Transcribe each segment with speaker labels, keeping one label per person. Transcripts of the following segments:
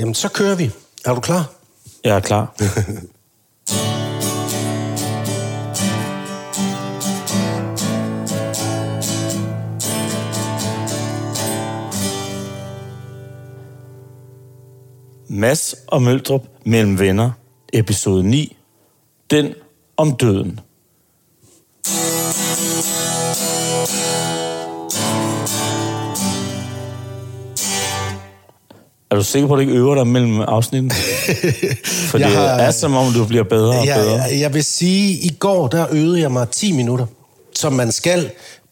Speaker 1: Jamen, så kører vi. Er du klar?
Speaker 2: Jeg er klar. Mads og Møldrup mellem venner, episode 9. Den om døden. Er du sikker på, at du ikke øver dig mellem afsnitten? For det
Speaker 1: Jeg har-
Speaker 2: er som om, du bliver bedre og bedre.
Speaker 1: Jeg, jeg, jeg vil sige, i går, der øvede jeg mig 10 minutter, som man skal.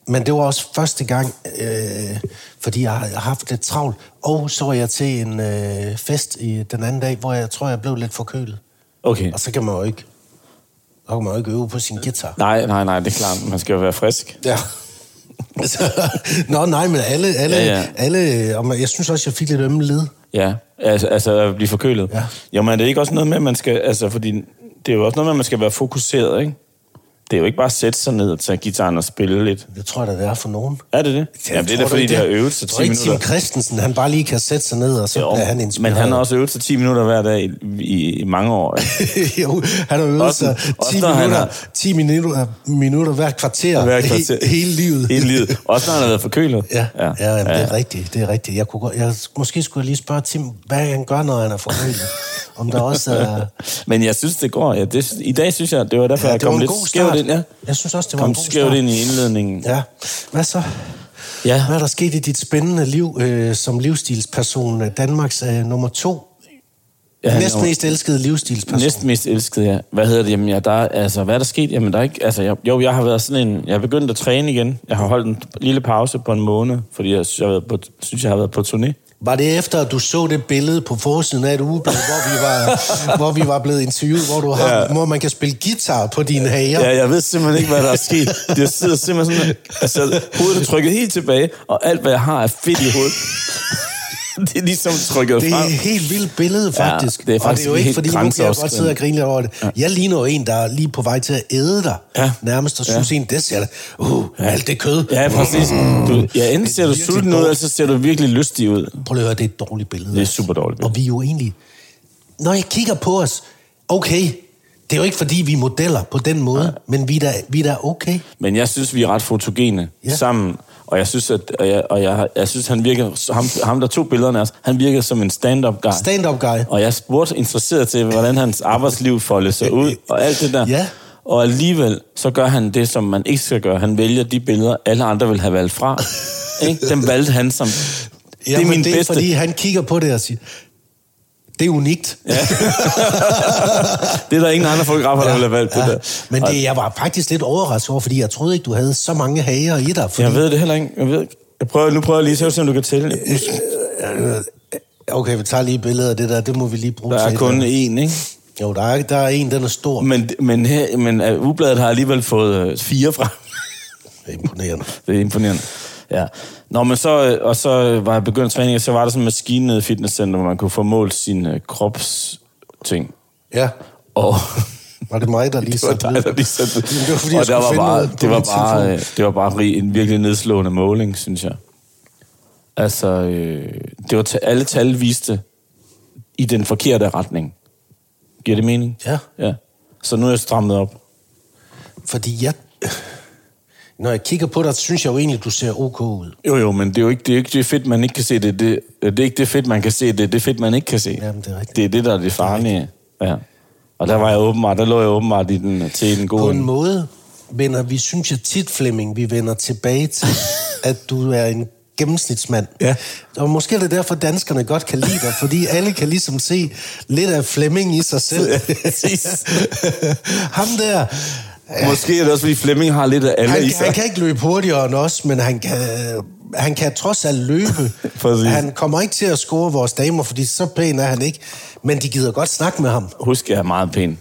Speaker 1: Men det var også første gang, øh, fordi jeg har haft lidt travlt. Og så var jeg til en øh, fest i den anden dag, hvor jeg tror, jeg blev lidt forkølet.
Speaker 2: Okay.
Speaker 1: Og så kan man jo ikke, så kan man jo ikke øve på sin guitar.
Speaker 2: Nej, nej, nej, det er klart. Man skal jo være frisk.
Speaker 1: Ja. Nå, nej, men alle, alle,
Speaker 2: Ja,
Speaker 1: ja, alle og jeg synes også, jeg fik lidt ømme led.
Speaker 2: Ja, altså, altså at blive forkølet.
Speaker 1: Ja.
Speaker 2: Jo, men er det ikke også noget med, at man skal... Altså, fordi det er jo også noget med, at man skal være fokuseret, ikke? Det er jo ikke bare at sætte sig ned og tage gitaren og spille lidt.
Speaker 1: Det tror jeg da, det er for nogen.
Speaker 2: Er det det? Jamen, det er da, fordi de har øvet sig
Speaker 1: Tror
Speaker 2: 10
Speaker 1: ikke, Tim
Speaker 2: minutter.
Speaker 1: Christensen, han bare lige kan sætte sig ned, og så
Speaker 2: Jo,
Speaker 1: bliver han inspireret.
Speaker 2: men han har også øvet sig 10 minutter hver dag i, i, i mange år.
Speaker 1: jo, han har øvet
Speaker 2: Også-
Speaker 1: sig
Speaker 2: også
Speaker 1: 10
Speaker 2: når han
Speaker 1: minutter,
Speaker 2: har-
Speaker 1: 10 minutter, minutter hver kvarter,
Speaker 2: Hver kvarter.
Speaker 1: He, hele livet.
Speaker 2: Hele livet. Også når han har været forkølet.
Speaker 1: Ja, ja, ja, jamen, det
Speaker 2: ja.
Speaker 1: er rigtigt, det er rigtigt. Jeg kunne, jeg, måske skulle jeg lige spørge Tim, hvad han gør, når han er forkølet. Om der også er...
Speaker 2: Men jeg synes, det går. Ja, det, I dag synes jeg, det var derfor,
Speaker 1: Ja,
Speaker 2: jeg kom lidt skævt. Ind. Ja.
Speaker 1: Jeg synes også, det var
Speaker 2: Kom
Speaker 1: en god
Speaker 2: skævt
Speaker 1: start.
Speaker 2: ind i indledningen.
Speaker 1: Ja. Hvad så?
Speaker 2: Ja.
Speaker 1: Hvad er der sket i dit spændende liv øh, som livsstilsperson? Danmarks øh, nummer to?
Speaker 2: Ja,
Speaker 1: Ja, Næst
Speaker 2: nummer-
Speaker 1: mest elskede livsstilsperson.
Speaker 2: Næsten mest elsket, ja. Hvad hedder det? Jamen, ja, der, er- altså, hvad er der sket? Jamen, der er ikke... Altså, jeg, jo, jeg har været sådan en... Jeg har begyndt at træne igen. Jeg har holdt en lille pause på en måned, fordi jeg, synes, jeg, har været på, synes, jeg har været på turné.
Speaker 1: Var det efter, at du så det billede på forsiden af et ugeblad, hvor vi var, hvor vi var blevet interviewet, hvor, du har,
Speaker 2: Ja.
Speaker 1: hvor man kan spille guitar på dine hager?
Speaker 2: Ja, jeg ved simpelthen ikke, hvad der er sket. Det sidder simpelthen sådan... Altså, hovedet er trykket helt tilbage, og alt, hvad jeg har, er fedt i hovedet. det er ligesom trykket
Speaker 1: Det er et helt vildt billede, faktisk.
Speaker 2: det er
Speaker 1: og
Speaker 2: faktisk
Speaker 1: det er jo ikke, fordi nu kan jeg godt sidde og grine lidt over det. Ja. Jeg ligner jo en, der er lige på vej til at æde dig.
Speaker 2: Ja.
Speaker 1: Nærmest, og synes ja. en, det ser da, uh, alt det kød.
Speaker 2: Ja, præcis. Du, ja, enten ser du sulten ud, eller så ser du virkelig lystig ud.
Speaker 1: Prøv lige at høre, det er et dårligt billede.
Speaker 2: Det er super dårligt billede.
Speaker 1: Og vi er jo egentlig... Når jeg kigger på os, okay, det er jo ikke fordi, vi er modeller på den måde, ja. men vi er, da, vi er da okay.
Speaker 2: Men jeg synes, vi er ret fotogene ja.
Speaker 1: Ja.
Speaker 2: sammen. Og jeg synes, at, og jeg, og jeg, jeg synes, han virker, ham, ham der tog billederne af os, han virker som en stand-up guy.
Speaker 1: Stand-up guy.
Speaker 2: Og jeg spurgte interesseret til, hvordan hans arbejdsliv foldede sig ud, og alt det der.
Speaker 1: Ja.
Speaker 2: Og alligevel, så gør han det, som man ikke skal gøre. Han vælger de billeder, alle andre vil have valgt fra. ikke? Dem valgte han som... det er min
Speaker 1: det er
Speaker 2: bedste.
Speaker 1: fordi, han kigger på det og siger, det er unikt. Ja.
Speaker 2: Det er der ingen andre fotografer, der ville have valgt det der.
Speaker 1: Men det, jeg var faktisk lidt overrasket over, fordi jeg troede ikke, du havde så mange hager i dig. Fordi,
Speaker 2: Jeg ved det heller ikke. Jeg ved, ikke. jeg prøver, nu prøver jeg lige at se, om du kan tælle.
Speaker 1: Okay, vi tager lige billedet af det der. Det må vi lige bruge
Speaker 2: Der er
Speaker 1: til.
Speaker 2: kun én, ikke?
Speaker 1: Jo, der er, der er en, den er stor.
Speaker 2: Men, men, her, men uh, Ubladet har alligevel fået øh, fire fra.
Speaker 1: Det er imponerende.
Speaker 2: Det er imponerende. Ja. Nå, men så, øh, og så øh, var jeg begyndt træning, og så var der sådan en maskine nede i fitnesscenter, hvor man kunne få målt sine uh, kropsting.
Speaker 1: Ja,
Speaker 2: Og
Speaker 1: var det mig, der lige
Speaker 2: det var
Speaker 1: satte
Speaker 2: dig, der lige satte
Speaker 1: Jamen, det var, fordi
Speaker 2: og
Speaker 1: jeg
Speaker 2: der var bare, det var bare,
Speaker 1: telefon.
Speaker 2: øh, det var bare en virkelig nedslående måling, synes jeg. Altså, øh, det var ta- alle tal viste i den forkerte retning. Giver det mening?
Speaker 1: Ja.
Speaker 2: Ja. Så nu er jeg strammet op.
Speaker 1: Fordi jeg... Når jeg kigger på dig, synes jeg jo egentlig, du ser ok ud.
Speaker 2: Jo, jo, men det er jo ikke det, er ikke det fedt, man ikke kan se. Det, det, det er ikke det fedt, man kan se. Det er det fedt, man ikke kan se.
Speaker 1: Jamen, det er rigtigt.
Speaker 2: Det er det, der er det farlige. Ja. Og der var jeg åbenbart, der lå jeg åbenbart i den, til den
Speaker 1: På
Speaker 2: gode.
Speaker 1: en måde vender vi, synes jeg tit, Flemming, vi vender tilbage til, at du er en gennemsnitsmand.
Speaker 2: Ja.
Speaker 1: Og måske er det derfor, danskerne godt kan lide dig, fordi alle kan ligesom se lidt af Flemming i sig selv.
Speaker 2: Ja.
Speaker 1: Ham der,
Speaker 2: Måske er det også, fordi Flemming har lidt af alle
Speaker 1: han,
Speaker 2: i sig.
Speaker 1: han kan ikke løbe hurtigere end os, men han kan, han kan trods alt løbe. Han kommer ikke til at score vores damer, fordi så pæn er han ikke. Men de gider godt snakke med ham.
Speaker 2: Husk, jeg er meget pæn.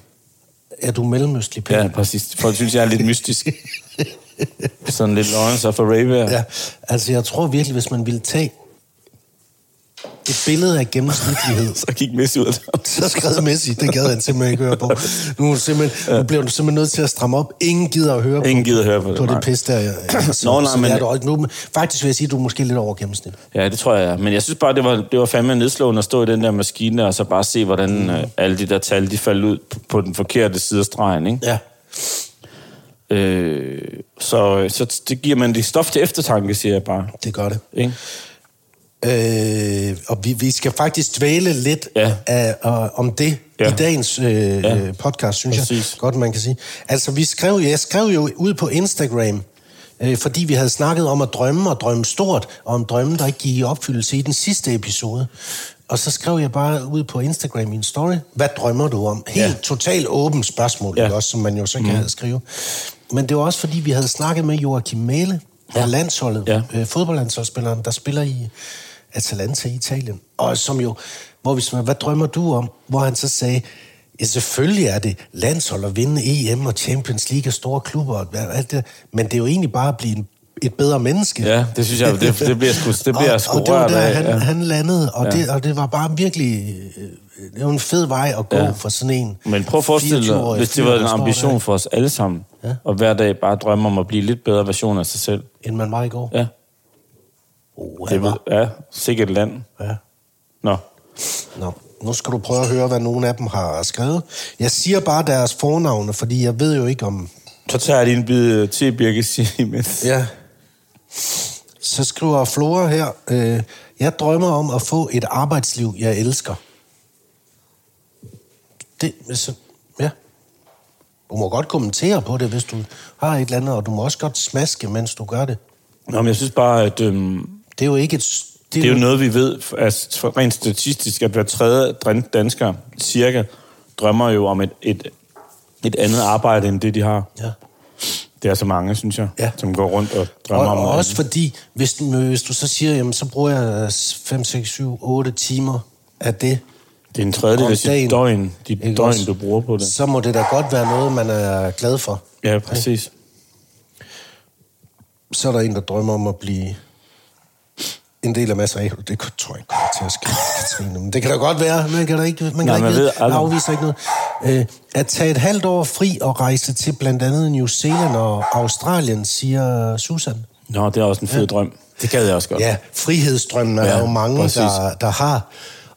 Speaker 1: Er du mellemøstlig pæn?
Speaker 2: Ja, præcis. Folk synes, jeg er lidt mystisk. Sådan lidt Lawrence of Arabia.
Speaker 1: Ja, altså jeg tror virkelig, hvis man ville tage et billede af gennemsnitlighed.
Speaker 2: Så gik Messi ud af.
Speaker 1: Så skrev Messi, det gad han simpelthen ikke høre på. Nu, er simpelthen, nu bliver du simpelthen nødt til at stramme op. Ingen gider at høre
Speaker 2: Ingen
Speaker 1: på,
Speaker 2: gider at høre på det,
Speaker 1: på det pis der. Så,
Speaker 2: Nå, nej, men-
Speaker 1: du, nu, faktisk vil jeg sige, at du er måske lidt over gennemsnit.
Speaker 2: Ja, det tror jeg. Men jeg synes bare, det var, det var fandme nedslående at stå i den der maskine, og så bare se, hvordan mm. øh, alle de der tal, de faldt ud på, på den forkerte side af stregen, ikke?
Speaker 1: Ja.
Speaker 2: Øh, så, så det giver man det stof til eftertanke, siger jeg bare.
Speaker 1: Det gør det.
Speaker 2: Ikke?
Speaker 1: Øh, og vi, vi skal faktisk dvæle lidt
Speaker 2: Ja.
Speaker 1: af, uh, om det ja. I dagens øh,
Speaker 2: Ja.
Speaker 1: podcast, synes
Speaker 2: Præcis.
Speaker 1: jeg godt, man kan sige. Altså, vi skrev, jeg skrev jo ud på Instagram, øh, fordi vi havde snakket om at drømme og drømme stort, og om drømme, der ikke gik i opfyldelse i den sidste episode. Og så skrev jeg bare ud på Instagram i en story, hvad drømmer du om? Helt
Speaker 2: Ja.
Speaker 1: totalt åbent spørgsmål,
Speaker 2: Ja.
Speaker 1: også, som man jo så kan mm. skrive. Men det var også, fordi vi havde snakket med Joachim Mæle
Speaker 2: Ja.
Speaker 1: landsholdet,
Speaker 2: Ja.
Speaker 1: øh, fodboldlandsholdsspilleren, der spiller i Atalanta i Italien. Og som jo, hvor vi hvad drømmer du om? Hvor han så sagde, ja, selvfølgelig er det landshold at vinde EM og Champions League og store klubber og alt det, men det er jo egentlig bare at blive en, et bedre menneske.
Speaker 2: Ja, det synes jeg, det, det bliver sgu, det bliver
Speaker 1: og,
Speaker 2: sgu
Speaker 1: og det var der,
Speaker 2: af.
Speaker 1: han,
Speaker 2: ja.
Speaker 1: han landede, og,
Speaker 2: Ja.
Speaker 1: det, og det var bare virkelig... øh, Det var en fed vej at gå
Speaker 2: Ja.
Speaker 1: for sådan en
Speaker 2: Men prøv at forestille dig,
Speaker 1: 24-årig
Speaker 2: hvis det var en ambition for os alle sammen,
Speaker 1: Ja.
Speaker 2: og hver dag bare drømme om at blive lidt bedre version af sig selv.
Speaker 1: End man var i går.
Speaker 2: Ja,
Speaker 1: Oh,
Speaker 2: det ved, ja sikkert land.
Speaker 1: Ja.
Speaker 2: Nå,
Speaker 1: Nå, nu skal du prøve at høre, hvad nogle af dem har skrevet. Jeg siger bare deres fornavne, fordi jeg ved jo ikke om...
Speaker 2: så tager jeg lige en bid te, Birke, siger imens.
Speaker 1: Ja. Så skriver Flora her, øh, jeg drømmer om at få et arbejdsliv, jeg elsker. Det, så, ja. Du må godt kommentere på det, hvis du har et eller andet, og du må også godt smaske, mens du gør det.
Speaker 2: Nå, men jeg synes bare, at øhm,
Speaker 1: Det er jo ikke et...
Speaker 2: det er jo noget, vi ved, altså, rent statistisk, at hver tredje dansker cirka drømmer jo om et, et, et andet arbejde, end det, de har.
Speaker 1: Ja.
Speaker 2: Det er så mange, synes jeg,
Speaker 1: Ja.
Speaker 2: som går rundt og drømmer
Speaker 1: Og,
Speaker 2: om
Speaker 1: og også
Speaker 2: andet.
Speaker 1: fordi, hvis, hvis du så siger, jamen, så bruger jeg 5, 6, 7, 8 timer af det,
Speaker 2: Det er en tredjedel af sit døgn, dit
Speaker 1: Ikke
Speaker 2: døgn,
Speaker 1: også?
Speaker 2: du bruger på det.
Speaker 1: så må det da godt være noget, man er glad for.
Speaker 2: Ja, præcis.
Speaker 1: Så er der en, der drømmer om at blive en del af masser af. Det tror jeg ikke kommer til at ske, Katrine. Men det kan da godt være. Man kan da ikke, man kan
Speaker 2: Nej, man
Speaker 1: ikke
Speaker 2: ved.
Speaker 1: Jeg afviser ikke noget. Øh, at tage et halvt år fri og rejse til blandt andet New Zealand og Australien, siger Susan.
Speaker 2: Nå, det er også en fed ja. drøm. Det gad jeg også godt.
Speaker 1: Ja, frihedsdrømmen er
Speaker 2: Ja,
Speaker 1: ja, jo mange,
Speaker 2: præcis.
Speaker 1: der, der har.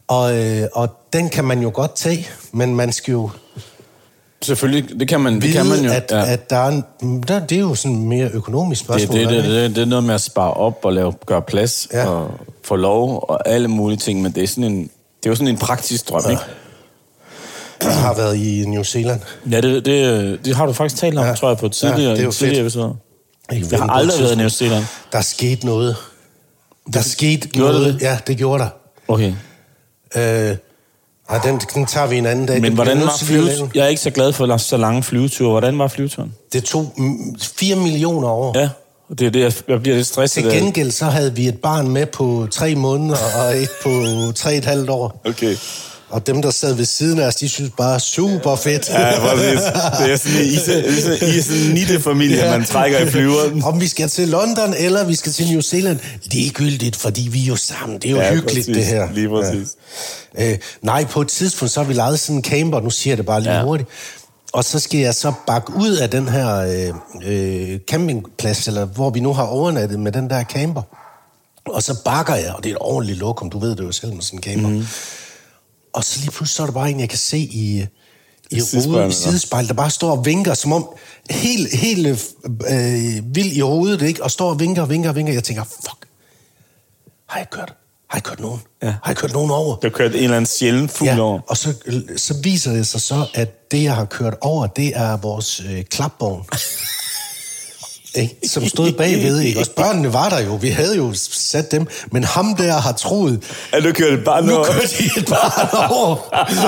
Speaker 1: Og, øh, og den kan man jo godt tage, men man skal jo
Speaker 2: Selvfølgelig, det kan man, det kan man jo.
Speaker 1: at,
Speaker 2: ja.
Speaker 1: at der er en, der, det er jo sådan mere økonomisk
Speaker 2: det,
Speaker 1: spørgsmål.
Speaker 2: det,
Speaker 1: er
Speaker 2: det,
Speaker 1: ikke?
Speaker 2: det, det er noget med at spare op og lave, gøre plads ja. Og få lov og alle mulige ting, men det er, sådan en, det er jo sådan en praktisk drøm, ja. ikke?
Speaker 1: Jeg har været i New Zealand.
Speaker 2: Ja, det, det, det har du faktisk talt om, ja. Tror jeg, på et tidligere,
Speaker 1: Ja, det er jo
Speaker 2: tidligere
Speaker 1: fedt.
Speaker 2: episode.
Speaker 1: Ikke
Speaker 2: Jeg har aldrig været i New. Zealand.
Speaker 1: Der skete noget. Der skete
Speaker 2: gjorde
Speaker 1: noget.
Speaker 2: det?
Speaker 1: Ja, det gjorde der.
Speaker 2: Okay.
Speaker 1: Øh, ej, den, den tager vi en anden dag.
Speaker 2: Men hvordan var flyveturen? Jeg er ikke så glad for så lange flyveture. Hvordan var flyveturen?
Speaker 1: Det tog mm, 4 millioner år.
Speaker 2: Ja, og det er det, jeg, jeg bliver lidt stresset
Speaker 1: Til gengæld så havde vi et barn med på tre måneder og et på tre et halvt år.
Speaker 2: Okay.
Speaker 1: Og dem, der sad ved siden af os, de synes bare super fedt.
Speaker 2: Ja, præcis. Det er sådan, I, I, I er sådan en nitte-familie, ja. man trækker i flyveren.
Speaker 1: Om vi skal til London, eller vi skal til New Zealand, ligegyldigt, fordi vi er jo sammen. Det er jo
Speaker 2: Ja,
Speaker 1: hyggeligt,
Speaker 2: præcis.
Speaker 1: det her.
Speaker 2: Lige præcis.
Speaker 1: Ja. Øh, nej, på et tidspunkt, så har vi lejet sådan en camper, nu siger jeg det bare lige
Speaker 2: Ja.
Speaker 1: hurtigt. Og så skal jeg så bakke ud af den her øh, øh, campingplads, eller hvor vi nu har overnattet med den der camper. Og så bakker jeg, og det er et ordentligt lokum, du ved det jo selv med sådan en camper. Mm. Og så lige pludselig så er der bare en, jeg kan se i, i ruden, i sidespejlet, der bare står og vinker, som om helt, helt øh, vild i hovedet, ikke? Og står og vinker, vinker, vinker. Jeg tænker, fuck, har jeg kørt? Har jeg kørt nogen?
Speaker 2: Ja.
Speaker 1: Har jeg kørt nogen over?
Speaker 2: Der kørte en eller anden sjælden fugl
Speaker 1: Ja,
Speaker 2: over.
Speaker 1: og så, så viser det sig så, at det, jeg har kørt over, det er vores øh, klapvogn. Ikke? Som stod bagved, ikke? Og børnene var der jo. Vi havde jo sat dem. Men ham der har troet,
Speaker 2: Ja, du kørte bare
Speaker 1: nu
Speaker 2: over.
Speaker 1: kørte de et barn over.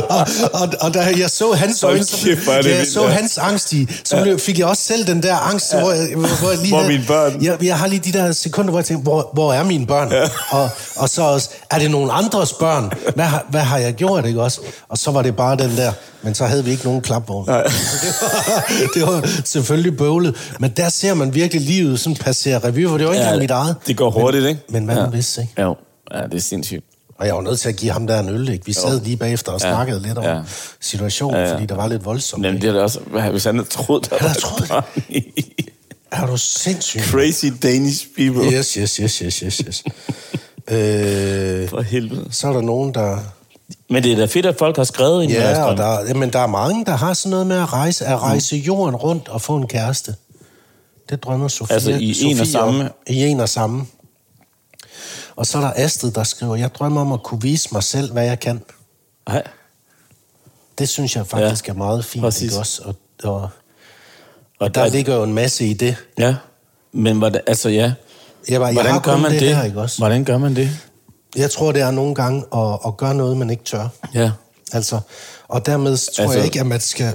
Speaker 1: Og, og, og da jeg så hans øjne, så, da jeg så
Speaker 2: ja.
Speaker 1: hans angst i, så blev, fik jeg også selv den der angst, hvor, jeg, hvor jeg lige
Speaker 2: Hvor
Speaker 1: havde-
Speaker 2: mine børn?
Speaker 1: Jeg, jeg har lige de der sekunder, hvor jeg tænker, hvor, hvor er mine børn? Ja. Og, og så også, er det nogen andres børn? Hvad, hvad har jeg gjort, ikke også? Og så var det bare den der, men så havde vi ikke nogen klapvogn. Det, var, det var selvfølgelig bøvlet. Men der ser man virkelig livet sådan passere revy, for det var ikke engang mit eget.
Speaker 2: det går hurtigt,
Speaker 1: men,
Speaker 2: ikke?
Speaker 1: Men hvad
Speaker 2: ja.
Speaker 1: man vidste, ikke?
Speaker 2: Jo, ja, det er sindssygt.
Speaker 1: Og jeg var nødt til at give ham der en øl, ikke? Vi sad lige bagefter og
Speaker 2: Ja.
Speaker 1: snakkede lidt om
Speaker 2: Ja.
Speaker 1: situationen,
Speaker 2: Ja, ja.
Speaker 1: fordi der var lidt voldsomt.
Speaker 2: Jamen, det er da også... Hvis han havde troet, der
Speaker 1: Han
Speaker 2: var
Speaker 1: havde troet
Speaker 2: et barn i-
Speaker 1: Er du sindssyg?
Speaker 2: Crazy Danish people.
Speaker 1: Yes, yes, yes, yes, yes, yes. øh,
Speaker 2: For helvede.
Speaker 1: så er der nogen, der...
Speaker 2: Men det er da fedt, at folk har skrevet deres
Speaker 1: Ja, og der, men der er mange, der har sådan noget med at rejse, at rejse jorden rundt og få en kæreste. Det drømmer Sofia.
Speaker 2: Altså i
Speaker 1: Sofie
Speaker 2: en og samme?
Speaker 1: om. I en og samme. Og så er der Astrid, der skriver, jeg drømmer om at kunne vise mig selv, hvad jeg kan.
Speaker 2: Nej.
Speaker 1: Det synes jeg faktisk
Speaker 2: Ja,
Speaker 1: er meget fint.
Speaker 2: præcis.
Speaker 1: Ikke også? Og, og,
Speaker 2: Og
Speaker 1: der ligger jo en masse i det.
Speaker 2: Ja, men hvordan, altså ja.
Speaker 1: Jeg, var, jeg
Speaker 2: Hvordan
Speaker 1: har
Speaker 2: gør man
Speaker 1: det,
Speaker 2: det?
Speaker 1: her, ikke også?
Speaker 2: Hvordan gør man det?
Speaker 1: Jeg tror, det er nogle gange at, at gøre noget, man ikke tør.
Speaker 2: Ja.
Speaker 1: Altså, og dermed tror altså, jeg ikke, at man skal...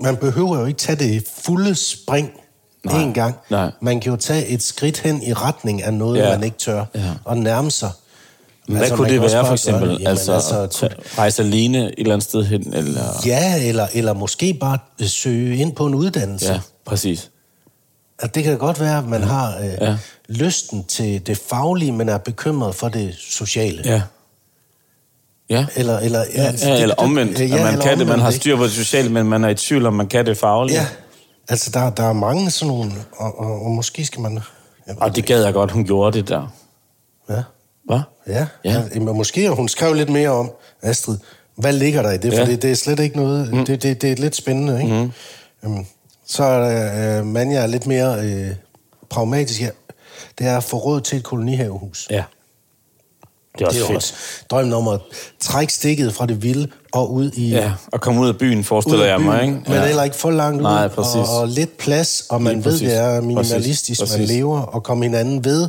Speaker 1: Man behøver jo ikke tage det fulde spring
Speaker 2: Nej,
Speaker 1: en gang.
Speaker 2: nej.
Speaker 1: Man kan jo tage et skridt hen i retning af noget,
Speaker 2: Ja,
Speaker 1: man ikke tør,
Speaker 2: ja.
Speaker 1: og nærme sig.
Speaker 2: Hvad
Speaker 1: Altså,
Speaker 2: kunne det være for eksempel?
Speaker 1: Jamen,
Speaker 2: altså,
Speaker 1: altså,
Speaker 2: tage- rejse alene et eller andet sted hen? Eller...
Speaker 1: Ja, eller, eller måske bare søge ind på en uddannelse.
Speaker 2: ja, præcis.
Speaker 1: At det kan godt være, at man har øh,
Speaker 2: Ja.
Speaker 1: lysten til det faglige, men er bekymret for det sociale.
Speaker 2: Ja. Ja.
Speaker 1: Eller, eller,
Speaker 2: Ja,
Speaker 1: altså,
Speaker 2: ja,
Speaker 1: det-
Speaker 2: eller omvendt.
Speaker 1: ja,
Speaker 2: at man
Speaker 1: eller
Speaker 2: kan det, man
Speaker 1: omvendt,
Speaker 2: har styr på det sociale, men man er i tvivl om, man kan det faglige.
Speaker 1: Ja, altså der, der er mange sådan nogle, og, og, og måske skal man...
Speaker 2: Og det gad jeg godt, hun gjorde det der.
Speaker 1: Ja,
Speaker 2: Hvad?
Speaker 1: ja.
Speaker 2: Ja.
Speaker 1: ja. Måske, og hun skrev lidt mere om, Astrid, hvad ligger der i det? For
Speaker 2: Ja.
Speaker 1: det, det er slet ikke noget, mm. det, det, det er lidt spændende, ikke? Mm. Jamen, så er øh, Manja er lidt mere øh, pragmatisk. Ja. Det er at få råd til et kolonihavehus.
Speaker 2: Ja. Det er også
Speaker 1: det er
Speaker 2: fedt.
Speaker 1: også drømmen om at trække stikket fra det vilde og ud i...
Speaker 2: Ja, og komme ud af byen, forestiller
Speaker 1: af
Speaker 2: jeg mig,
Speaker 1: byen,
Speaker 2: ikke?
Speaker 1: Men
Speaker 2: ja.
Speaker 1: heller ikke for langt ud,
Speaker 2: Nej, præcis.
Speaker 1: og, og lidt plads, og man
Speaker 2: Lige
Speaker 1: ved,
Speaker 2: præcis.
Speaker 1: det er minimalistisk,
Speaker 2: Præcis.
Speaker 1: man lever, og komme hinanden ved.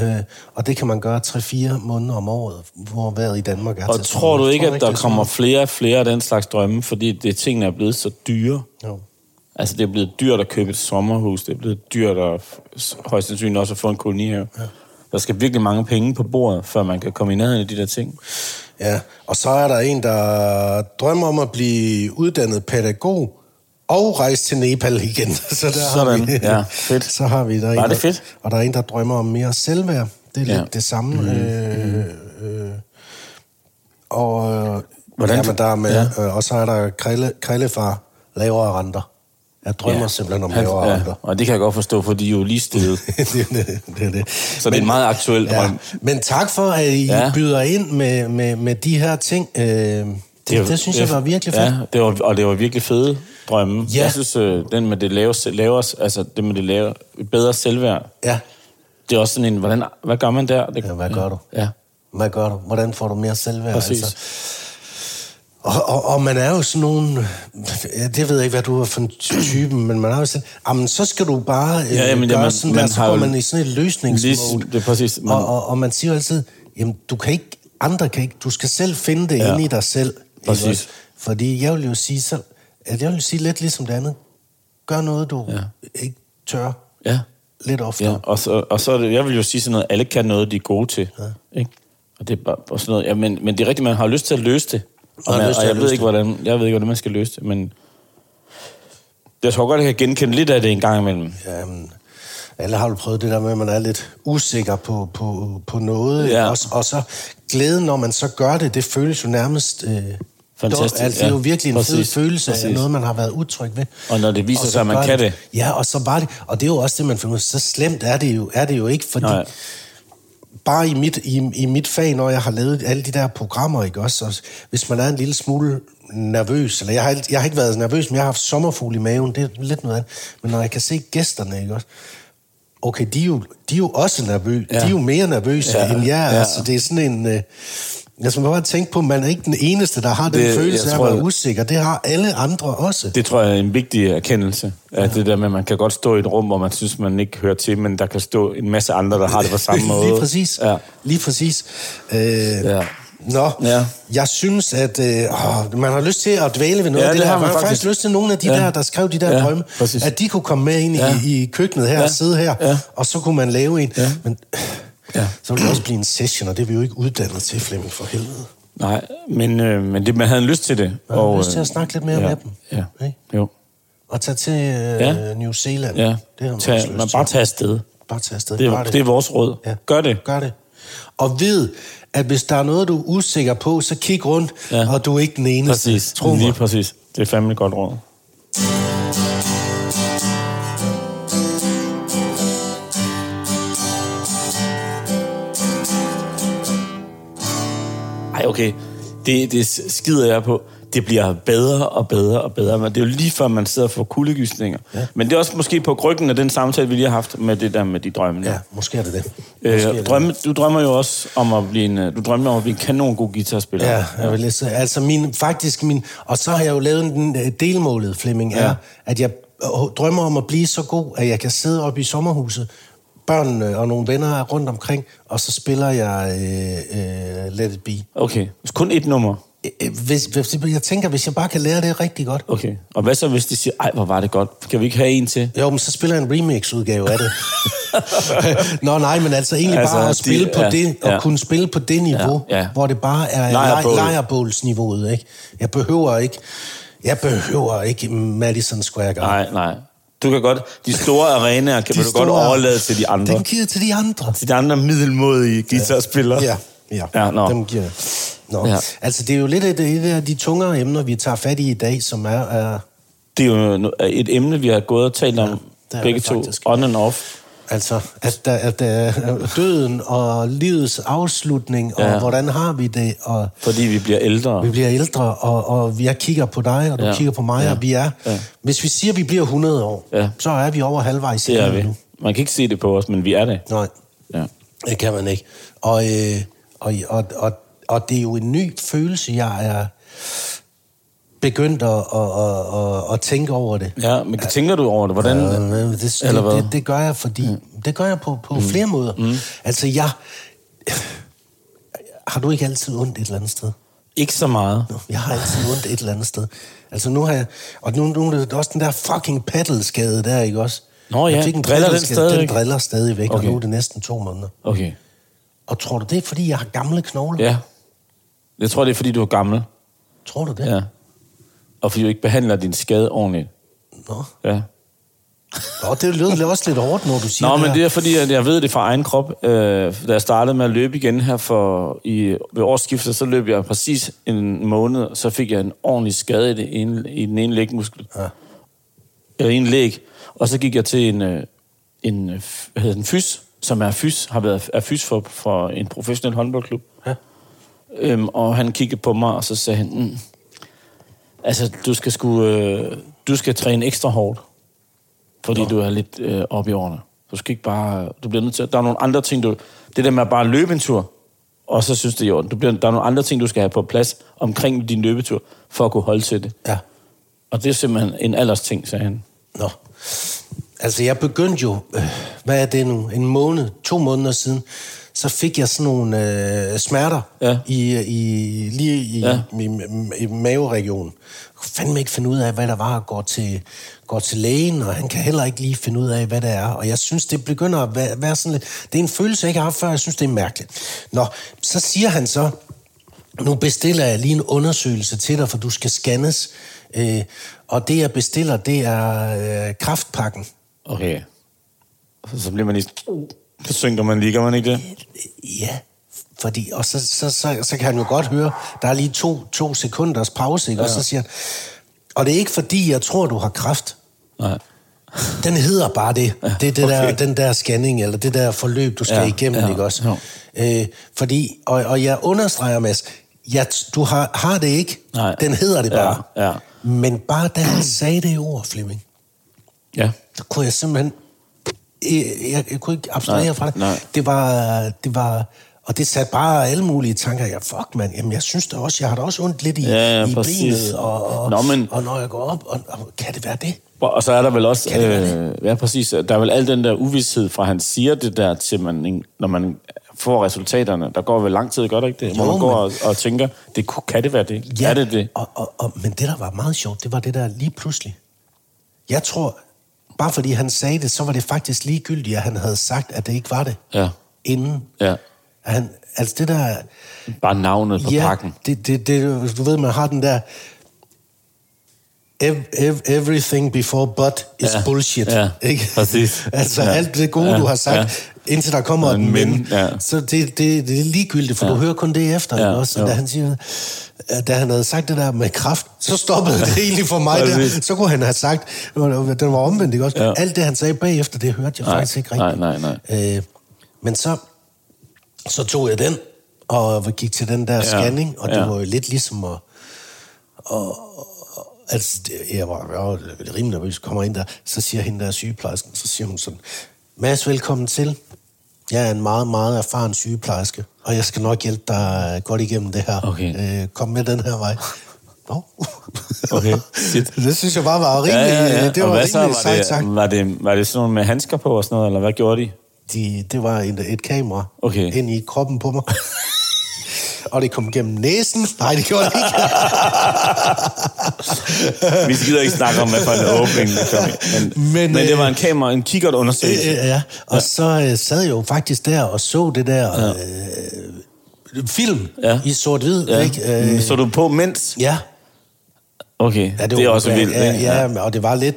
Speaker 1: Øh, og det kan man gøre 3-4 måneder om året, hvor vejret i Danmark er
Speaker 2: Og
Speaker 1: til
Speaker 2: tror du ikke,
Speaker 1: Tror
Speaker 2: at der
Speaker 1: er
Speaker 2: kommer flere og flere af den slags drømme, fordi det tingene er blevet så dyre?
Speaker 1: Jo.
Speaker 2: Altså, det er blevet dyrt at købe et sommerhus. Det er blevet dyrt at højst sandsynligt også at få en kolonihave. Ja. Der skal virkelig mange penge på bordet, før man kan komme i nærheden af de der ting.
Speaker 1: Ja, og så er der en, der drømmer om at blive uddannet pædagog og rejse til Nepal igen. Så der
Speaker 2: Sådan,
Speaker 1: har vi,
Speaker 2: ja, fedt.
Speaker 1: Så har vi der er
Speaker 2: Var
Speaker 1: en,
Speaker 2: det
Speaker 1: der-
Speaker 2: fedt?
Speaker 1: Og der er en, der drømmer om mere selvværd. Det er
Speaker 2: Ja.
Speaker 1: lidt det samme. Mm. Øh, øh, og øh,
Speaker 2: Hvordan-
Speaker 1: jamen, der er med,
Speaker 2: Ja.
Speaker 1: ja. øh, og så er der krille, krillefar, lavere renter. Jeg drømmer ja. simpelthen om lavere
Speaker 2: ja,
Speaker 1: renter.
Speaker 2: og det kan jeg godt forstå, for de er jo lige stedet.
Speaker 1: det, er det, det er det.
Speaker 2: Så det er en meget aktuel
Speaker 1: Ja,
Speaker 2: drøm.
Speaker 1: men tak for, at I
Speaker 2: Ja.
Speaker 1: byder ind med, med, med de her ting. Øh, det, det, det synes jeg var virkelig fedt.
Speaker 2: Ja, det var, og det var virkelig fede drømme.
Speaker 1: Ja.
Speaker 2: Jeg synes, øh, den med det lave, lavere, altså det med det lave, bedre selvværd,
Speaker 1: Ja.
Speaker 2: det er også sådan en, hvordan, hvad gør man der? Det,
Speaker 1: ja, hvad gør du?
Speaker 2: Ja,
Speaker 1: Hvad gør du? Hvordan får du mere selvværd? Altså,
Speaker 2: præcis.
Speaker 1: Og, og, og man er jo sådan nogle... Ja, det ved jeg ikke, hvad du er for en ty- type, men man er jo sådan... Jamen, så skal du bare øh,
Speaker 2: Ja, jamen,
Speaker 1: gøre
Speaker 2: man-
Speaker 1: sådan
Speaker 2: man
Speaker 1: der, så
Speaker 2: har
Speaker 1: går man i sådan et løsningsmode.
Speaker 2: Lige, det er præcis. Man,
Speaker 1: Og, og, og man siger jo altid, jamen, du kan ikke... Andre kan ikke... Du skal selv finde det
Speaker 2: Ja.
Speaker 1: ja. inde i dig selv. ikke
Speaker 2: Præcis.
Speaker 1: også? Fordi jeg vil jo sige så... At jeg vil sige lidt ligesom det andet. Gør noget, du
Speaker 2: Ja.
Speaker 1: ja. ikke tør
Speaker 2: ja,
Speaker 1: lidt oftere.
Speaker 2: ja. Og, så, og så er det, jeg vil jo sige sådan noget, alle kan noget, de er gode til. Ja. Ikke? Og det er bare og sådan noget. Ja, men, men det er rigtigt, man har lyst til at løse det. Og, man, og jeg, ved ikke,
Speaker 1: det.
Speaker 2: hvordan, jeg ved ikke, hvordan man skal løse det, men jeg tror godt, jeg kan genkende lidt af det en gang imellem.
Speaker 1: Jamen, alle har jo prøvet det der med, at man er lidt usikker på, på, på noget.
Speaker 2: Ja.
Speaker 1: Og, og så glæden, når man så gør det, det føles jo nærmest... Øh,
Speaker 2: Fantastisk,
Speaker 1: Altså, det er jo virkelig en fed følelse
Speaker 2: præcis.
Speaker 1: af noget, man har været utryg ved.
Speaker 2: Og når det viser sig, at man kan det.
Speaker 1: Ja, og så bare det. Og det er jo også det, man finder ud af. Så slemt er det jo, er det jo ikke, fordi...
Speaker 2: Nej.
Speaker 1: Bare i mit, i, i mit fag, når jeg har lavet alle de der programmer, ikke også? Så hvis man er en lille smule nervøs, eller jeg har, jeg har ikke været nervøs, men jeg har haft sommerfugl i maven, det er lidt noget andet. Men når jeg kan se gæsterne, ikke også? Okay, de er jo, de er jo også nervøse.
Speaker 2: Ja.
Speaker 1: Ja. De er jo mere nervøse
Speaker 2: Ja,
Speaker 1: ja. end jeg
Speaker 2: ja.
Speaker 1: Ja. Altså, det er sådan en... Øh, jeg skal bare tænke på, at man er ikke den eneste, der har den
Speaker 2: Det-
Speaker 1: følelse af at være usikker. Det har alle andre også.
Speaker 2: Det tror jeg er en vigtig erkendelse. At det der med, at man kan godt stå i et rum, hvor man synes, man ikke hører til, men der kan stå en masse andre, der har det på samme måde.
Speaker 1: Lige præcis.
Speaker 2: Ja.
Speaker 1: Lige præcis. Øh,
Speaker 2: Ja.
Speaker 1: Nå,
Speaker 2: Ja.
Speaker 1: jeg synes, at øh, åh, man har lyst til at dvæle ved noget
Speaker 2: Ja,
Speaker 1: af det,
Speaker 2: det har man
Speaker 1: har faktisk
Speaker 2: faktisk.
Speaker 1: lyst til nogle af de
Speaker 2: Ja.
Speaker 1: der, der skrev de der
Speaker 2: Ja,
Speaker 1: drømme,
Speaker 2: præcis.
Speaker 1: at de kunne komme med ind
Speaker 2: Ja.
Speaker 1: i, i køkkenet her
Speaker 2: Ja.
Speaker 1: og sidde her,
Speaker 2: Ja.
Speaker 1: og så kunne man lave en.
Speaker 2: Ja.
Speaker 1: Men
Speaker 2: Ja.
Speaker 1: så ville det også blive en session, og det er vi jo ikke uddannet til, Flemming, for helvede.
Speaker 2: Nej, men, øh, men det, man havde lyst til det.
Speaker 1: Man har lyst
Speaker 2: øh,
Speaker 1: til at snakke lidt mere
Speaker 2: ja,
Speaker 1: med dem.
Speaker 2: Ja,
Speaker 1: Ikke?
Speaker 2: jo.
Speaker 1: Og tage til øh,
Speaker 2: Ja.
Speaker 1: New Zealand.
Speaker 2: Ja.
Speaker 1: Det har man
Speaker 2: Tag,
Speaker 1: lyst
Speaker 2: man bare tage afsted.
Speaker 1: Bare tage afsted.
Speaker 2: Det er, det er vores råd.
Speaker 1: Ja.
Speaker 2: Gør det.
Speaker 1: Gør det. Og ved, at hvis der er noget, du er usikker på, så kig rundt,
Speaker 2: Ja.
Speaker 1: og du er ikke den eneste.
Speaker 2: Præcis.
Speaker 1: Tro
Speaker 2: Lige
Speaker 1: mig.
Speaker 2: præcis. Det er fandme godt råd. Ej, okay. Det, det skider jeg på. Det bliver bedre og bedre og bedre. Men det er jo lige før, man sidder får kuldegysninger. Ja. Men det er også måske på ryggen af den samtale, vi lige har haft med det der med de drømme.
Speaker 1: Ja, måske er det det. Måske er
Speaker 2: Øh,
Speaker 1: det
Speaker 2: drømme, du drømmer jo også om at blive en, øh, du drømmer om at blive en kanon god guitarspiller.
Speaker 1: Ja, jeg vil sige, altså min, faktisk min, og så har jeg jo lavet en øh, delmålet, Flemming, er,
Speaker 2: Ja.
Speaker 1: at jeg øh, drømmer om at blive så god, at jeg kan sidde oppe i sommerhuset, børnene og nogle venner er rundt omkring, og så spiller jeg øh, øh, Let It Be.
Speaker 2: Okay, kun et nummer.
Speaker 1: Øh, Hvis, hvis, jeg tænker, hvis jeg bare kan lære det rigtig godt,
Speaker 2: Okay. Og hvad så, hvis de siger, ej, hvor var det godt? Kan vi ikke have en til?
Speaker 1: jo, men så spiller jeg en remix-udgave af det. Nå nej, men altså egentlig
Speaker 2: Altså,
Speaker 1: bare at
Speaker 2: de-
Speaker 1: spille på
Speaker 2: ja,
Speaker 1: det, og
Speaker 2: ja.
Speaker 1: kunne spille på det niveau,
Speaker 2: Ja, ja.
Speaker 1: hvor det bare er
Speaker 2: Lejrbål.
Speaker 1: lej- lejrbålsniveauet, ikke? Jeg behøver ikke, jeg behøver ikke Madison Square Garden.
Speaker 2: Nej, nej. Du kan godt, de store arenaer kan
Speaker 1: De
Speaker 2: du godt
Speaker 1: store-
Speaker 2: overlade til de andre.
Speaker 1: Den giver til de andre.
Speaker 2: Til de andre middelmodige guitarspillere.
Speaker 1: Ja, ja,
Speaker 2: Ja, nå.
Speaker 1: dem giver Nå.
Speaker 2: Ja.
Speaker 1: Ja. Altså, det er jo lidt det af de tungere emner, vi tager fat i i dag, som er... er
Speaker 2: Det er jo no- et emne, vi har gået og talt om
Speaker 1: er
Speaker 2: begge to, on and off.
Speaker 1: altså, at, der, at der, døden og livets afslutning, og
Speaker 2: Ja.
Speaker 1: hvordan har vi det, og
Speaker 2: Fordi vi bliver ældre.
Speaker 1: vi bliver ældre, og, og jeg kigger på dig, og du
Speaker 2: Ja.
Speaker 1: ja. kigger på mig,
Speaker 2: Ja.
Speaker 1: ja. og vi er...
Speaker 2: Ja.
Speaker 1: Ja. Hvis vi siger, at vi bliver 100 år,
Speaker 2: Ja.
Speaker 1: så er vi over halvvejs i livet
Speaker 2: vi.
Speaker 1: nu.
Speaker 2: Man kan ikke se det på os, men vi er det.
Speaker 1: Nej.
Speaker 2: Ja.
Speaker 1: Det kan man ikke. Og, øh, og, og, og, og det er jo en ny følelse, jeg er begyndt at, at, at, at, at tænke over det.
Speaker 2: ja, men tænker du over det? Hvordan?
Speaker 1: Øh, det, det,
Speaker 2: Eller hvad?
Speaker 1: det, det gør jeg, fordi mm. det gør jeg på, på mm. flere måder. Mm. Altså, jeg... Har du ikke altid ondt et eller andet sted?
Speaker 2: Ikke så meget.
Speaker 1: Jeg har altid ondt et eller andet sted. Altså nu har jeg... Og nu, nu er det også den der fucking paddelskade der, ikke også?
Speaker 2: Nå ja,
Speaker 1: jeg fik en
Speaker 2: driller den stadigvæk?
Speaker 1: Den driller stadigvæk. Okay. og nu er det næsten to måneder.
Speaker 2: Okay.
Speaker 1: Og tror du, det er, fordi jeg har gamle knogler?
Speaker 2: Ja. Jeg tror, det er, fordi du er gammel.
Speaker 1: Tror du det?
Speaker 2: Ja. Og fordi du ikke behandler din skade ordentligt.
Speaker 1: Nå.
Speaker 2: Ja.
Speaker 1: Nå, det lyder også lidt hårdt, når du siger
Speaker 2: Nå,
Speaker 1: det
Speaker 2: men
Speaker 1: her.
Speaker 2: det er fordi, at jeg ved det fra egen krop. Øh, da jeg startede med at løbe igen her for i, ved årsskiftet, så løb jeg præcis en måned, så fik jeg en ordentlig skade i, det ene, i den ene lægmuskel.
Speaker 1: Ja.
Speaker 2: Eller en læg. Og så gik jeg til en, øh, en øh, hvad hedder den, fys, som er fys, har været er fys for, for en professionel håndboldklub.
Speaker 1: Ja.
Speaker 2: Øhm, og han kiggede på mig, og så sagde han, mm, altså, du skal, sgu, øh, du skal træne ekstra hårdt, fordi Nå. du er lidt øh, oppe i årene. Du skal ikke bare, du bliver nødt til, der er nogle andre ting, du, det der med at bare løbe en tur, og så synes det er i orden. Du bliver, der er nogle andre ting, du skal have på plads omkring din løbetur, for at kunne holde til det.
Speaker 1: ja.
Speaker 2: Og det er simpelthen en alders ting, sagde han.
Speaker 1: Nå. Altså, jeg begyndte jo, øh, hvad er det nu, en måned, to måneder siden, så fik jeg sådan nogle øh, smerter
Speaker 2: Ja.
Speaker 1: i, i, lige i,
Speaker 2: Ja.
Speaker 1: ja. i, i, i maveregionen. Jeg kunne fandme ikke finde ud af, hvad der var, og går til, går til lægen, og han kan heller ikke lige finde ud af, hvad det er. Og jeg synes, det begynder at være, være sådan lidt... Det er en følelse, jeg ikke har haft før, jeg synes, det er mærkeligt. Nå, så siger han så, nu bestiller jeg lige en undersøgelse til dig, for du skal scannes. Øh, og det, jeg bestiller, det er øh, kraftpakken.
Speaker 2: Okay. Så, så bliver man lige... Så synker man lige, gør man ikke det?
Speaker 1: Ja, fordi, og så, så, så, så kan han jo godt høre, der er lige to, to sekunders pause, ikke? Ja. og så siger han, og det er ikke fordi, jeg tror, du har kraft.
Speaker 2: Nej.
Speaker 1: Den hedder bare det. Ja, det er det
Speaker 2: okay.
Speaker 1: der, den der scanning, eller det der forløb, du skal
Speaker 2: Ja,
Speaker 1: ja, igennem,
Speaker 2: ja,
Speaker 1: ikke også? Øh, fordi, og, og jeg understreger, Mads, jeg, du har, har det ikke.
Speaker 2: Nej.
Speaker 1: Den hedder det bare.
Speaker 2: Ja, ja.
Speaker 1: Men bare da han sagde det ord, Flemming,
Speaker 2: Ja.
Speaker 1: Så kunne jeg simpelthen... Jeg, jeg, jeg kunne ikke abstrahere
Speaker 2: Nej,
Speaker 1: fra det.
Speaker 2: nej.
Speaker 1: Det var... Det var og det satte bare alle mulige tanker. Jeg, fuck, mand, jamen, jeg synes da også, jeg har da også ondt lidt i,
Speaker 2: Ja, ja,
Speaker 1: i
Speaker 2: præcis.
Speaker 1: benet, og, og,
Speaker 2: Nå, men-
Speaker 1: og når jeg går op, og, og kan det være det?
Speaker 2: Og så er der vel også,
Speaker 1: det
Speaker 2: øh, ja præcis, der er vel al den der uvidshed fra, han siger det der til, man, når man får resultaterne. Der går vel lang tid, gør der ikke det? Hvor
Speaker 1: Jo,
Speaker 2: man går
Speaker 1: men-
Speaker 2: og, og tænker, det, kunne- kan det være det? Ja. Er det det?
Speaker 1: Og, og, og, men det, der var meget sjovt, det var det der lige pludselig. Jeg tror, bare fordi han sagde det, så var det faktisk ligegyldigt, at han havde sagt, at det ikke var det.
Speaker 2: Ja.
Speaker 1: Inden.
Speaker 2: Ja.
Speaker 1: Han, altså det der...
Speaker 2: Bare navnet på
Speaker 1: ja,
Speaker 2: pakken.
Speaker 1: Det, det, det, du ved, man har den der... Ev, ev, everything before but is
Speaker 2: Ja,
Speaker 1: bullshit.
Speaker 2: ja,
Speaker 1: ikke?
Speaker 2: præcis.
Speaker 1: altså
Speaker 2: Ja,
Speaker 1: alt det gode,
Speaker 2: ja,
Speaker 1: du har sagt, Indtil der kommer
Speaker 2: Og en
Speaker 1: men.
Speaker 2: men, ja.
Speaker 1: Så det, det, det er ligegyldigt, for ja. du hører kun det efter.
Speaker 2: Ja,
Speaker 1: også?
Speaker 2: jo.
Speaker 1: Da han siger, da han havde sagt det der med kraft, så stoppede det egentlig for mig der. Så kunne han have sagt, den var omvendt, ikke også?
Speaker 2: Ja.
Speaker 1: Alt det, han sagde bagefter, det hørte jeg
Speaker 2: Nej,
Speaker 1: faktisk ikke
Speaker 2: nej,
Speaker 1: rigtigt.
Speaker 2: nej, nej.
Speaker 1: Øh, men så, så tog jeg den, og gik til den der
Speaker 2: Ja,
Speaker 1: scanning, og det
Speaker 2: ja.
Speaker 1: var jo lidt ligesom at... Og, altså, jeg var, jeg var rimelig nervøs, kommer ind der, så siger hende der sygeplejersken, så siger hun sådan, Mads, velkommen til. Jeg er en meget, meget erfaren sygeplejerske, og jeg skal nok hjælpe dig godt igennem det her.
Speaker 2: Okay.
Speaker 1: Øh, kom med den her vej. Nå.
Speaker 2: Okay, shit.
Speaker 1: det synes jeg bare var rimelig, det
Speaker 2: og
Speaker 1: var
Speaker 2: hvad så? Var
Speaker 1: sejt
Speaker 2: det,
Speaker 1: sagt.
Speaker 2: var, det, var det sådan noget med handsker på og sådan noget, eller hvad gjorde de?
Speaker 1: De, det var et, et kamera
Speaker 2: Okay.
Speaker 1: ind i kroppen på mig. og det kom gennem næsen. Nej, det gjorde det ikke.
Speaker 2: Vi gider ikke snakke om, hvad for en åbning det kom. Men, men,
Speaker 1: Men,
Speaker 2: det
Speaker 1: øh,
Speaker 2: var en kamera, en kikkert undersøgelse.
Speaker 1: Øh, ja, og så øh, sad jeg jo faktisk der og så det der øh, film
Speaker 2: Ja.
Speaker 1: i sort-hvid,
Speaker 2: Ja.
Speaker 1: ikke? Øh,
Speaker 2: Så du på mens?
Speaker 1: ja.
Speaker 2: Okay, ja, det, det er også vildt.
Speaker 1: Ja,
Speaker 2: ikke?
Speaker 1: ja, og det var lidt...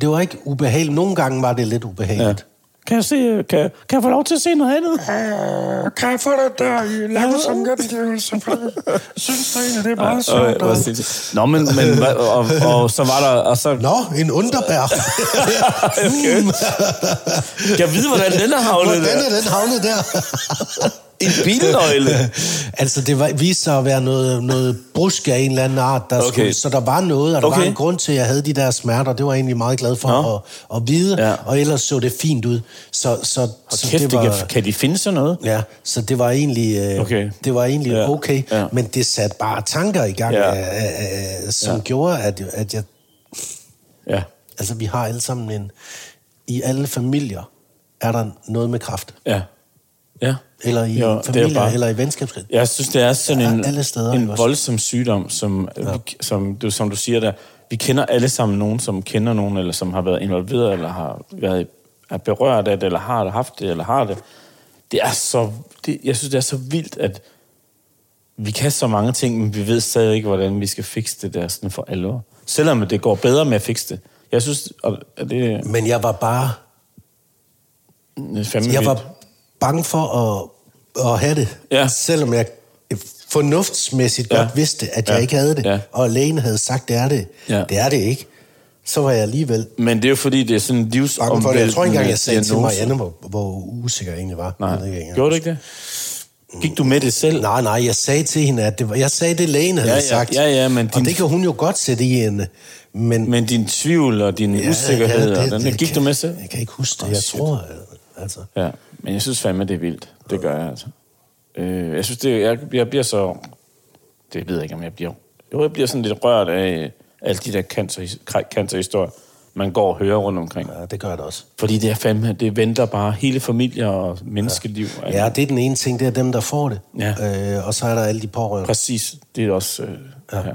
Speaker 1: Det var ikke ubehageligt. Nogle gange var det lidt ubehageligt.
Speaker 2: Kan jeg, se, kan, kan jeg få lov til at se noget andet?
Speaker 1: Kan jeg få det der i langsom gengivelse? Synes du egentlig, det er meget
Speaker 2: Og, og, Nå, men, men hvad, og, og, så var der... Og så,
Speaker 1: Nå, en underbær.
Speaker 2: okay. Kan jeg vide, hvordan den er havnet
Speaker 1: Hvordan
Speaker 2: der?
Speaker 1: er den havnet der?
Speaker 2: En bilnøgle.
Speaker 1: altså, det var, viste sig at være noget, noget brusk af en eller anden art. Der
Speaker 2: Okay.
Speaker 1: skulle, så der var noget, og der
Speaker 2: Okay.
Speaker 1: var en grund til, at jeg havde de der smerter. Det var jeg egentlig meget glad for
Speaker 2: Nå.
Speaker 1: at, at vide,
Speaker 2: Ja.
Speaker 1: og ellers så det fint ud. Så, så,
Speaker 2: Og
Speaker 1: så
Speaker 2: kæft,
Speaker 1: det var,
Speaker 2: kan, kan de finde sådan noget?
Speaker 1: Ja, så det var egentlig, øh,
Speaker 2: Okay.
Speaker 1: det var egentlig
Speaker 2: Ja.
Speaker 1: okay,
Speaker 2: Ja.
Speaker 1: men det satte bare tanker i gang,
Speaker 2: Ja.
Speaker 1: ja. øh, øh, som
Speaker 2: ja.
Speaker 1: gjorde, at, at jeg,
Speaker 2: Ja.
Speaker 1: altså vi har alle sammen en, i alle familier er der noget med kraft.
Speaker 2: Ja. Ja.
Speaker 1: Eller i
Speaker 2: Jo,
Speaker 1: jo,
Speaker 2: det er bare-
Speaker 1: eller i venskabskreds.
Speaker 2: Jeg synes, det er sådan
Speaker 1: Ja,
Speaker 2: en,
Speaker 1: alle steder,
Speaker 2: en voldsom sygdom, som, ja. som, du, som du siger der. Vi kender alle sammen nogen, som kender nogen, eller som har været involveret, eller har været er berørt af det, eller har det, haft det, eller har det. Det er så... Det, jeg synes, det er så vildt, at vi kan så mange ting, men vi ved stadig ikke, hvordan vi skal fikse det der sådan for alvor. Selvom det går bedre med at fikse det. Jeg synes, og det,
Speaker 1: Men jeg var bare,
Speaker 2: fandme
Speaker 1: jeg var. Bange for at, at have det,
Speaker 2: Ja.
Speaker 1: selvom jeg fornuftsmæssigt
Speaker 2: Ja.
Speaker 1: godt vidste, at jeg
Speaker 2: Ja.
Speaker 1: ikke havde det,
Speaker 2: Ja.
Speaker 1: og lægen havde sagt, det er det.
Speaker 2: Ja.
Speaker 1: Det er det ikke. Så var jeg alligevel
Speaker 2: Men det er jo fordi, det er sådan en
Speaker 1: det. Jeg tror ikke engang, jeg sagde til
Speaker 2: diagnose.
Speaker 1: Marianne, hvor, hvor usikker jeg egentlig var.
Speaker 2: Nej,
Speaker 1: Jeg ikke
Speaker 2: gjorde du ikke det? Gik du med det selv?
Speaker 1: Nej, nej, jeg sagde til hende, at det var, jeg sagde det, lægen havde
Speaker 2: Ja, ja,
Speaker 1: sagt.
Speaker 2: ja, ja, men
Speaker 1: Og
Speaker 2: din-
Speaker 1: det kan hun jo godt sætte i hende. Men,
Speaker 2: Men din tvivl og din ja, usikkerhed, ja, det, den, gik
Speaker 1: kan,
Speaker 2: du med selv?
Speaker 1: Jeg kan ikke huske det. Jeg tror, altså...
Speaker 2: Ja, men jeg synes fandme, det er vildt. Det gør jeg altså. Øh, jeg synes, det, jeg, jeg bliver så... Det ved jeg ikke, om jeg bliver... Jo, jeg bliver sådan lidt rørt af alle de der cancer, cancerhistorier, man går og hører rundt omkring.
Speaker 1: Ja, det gør det også.
Speaker 2: Fordi det er fandme, det venter bare hele familier og menneskeliv.
Speaker 1: Ja, det er den ene ting, det er dem, der får det.
Speaker 2: Ja.
Speaker 1: Øh, og så er der alle de pårørende.
Speaker 2: Præcis, det er også... Øh, ja.
Speaker 1: Ja.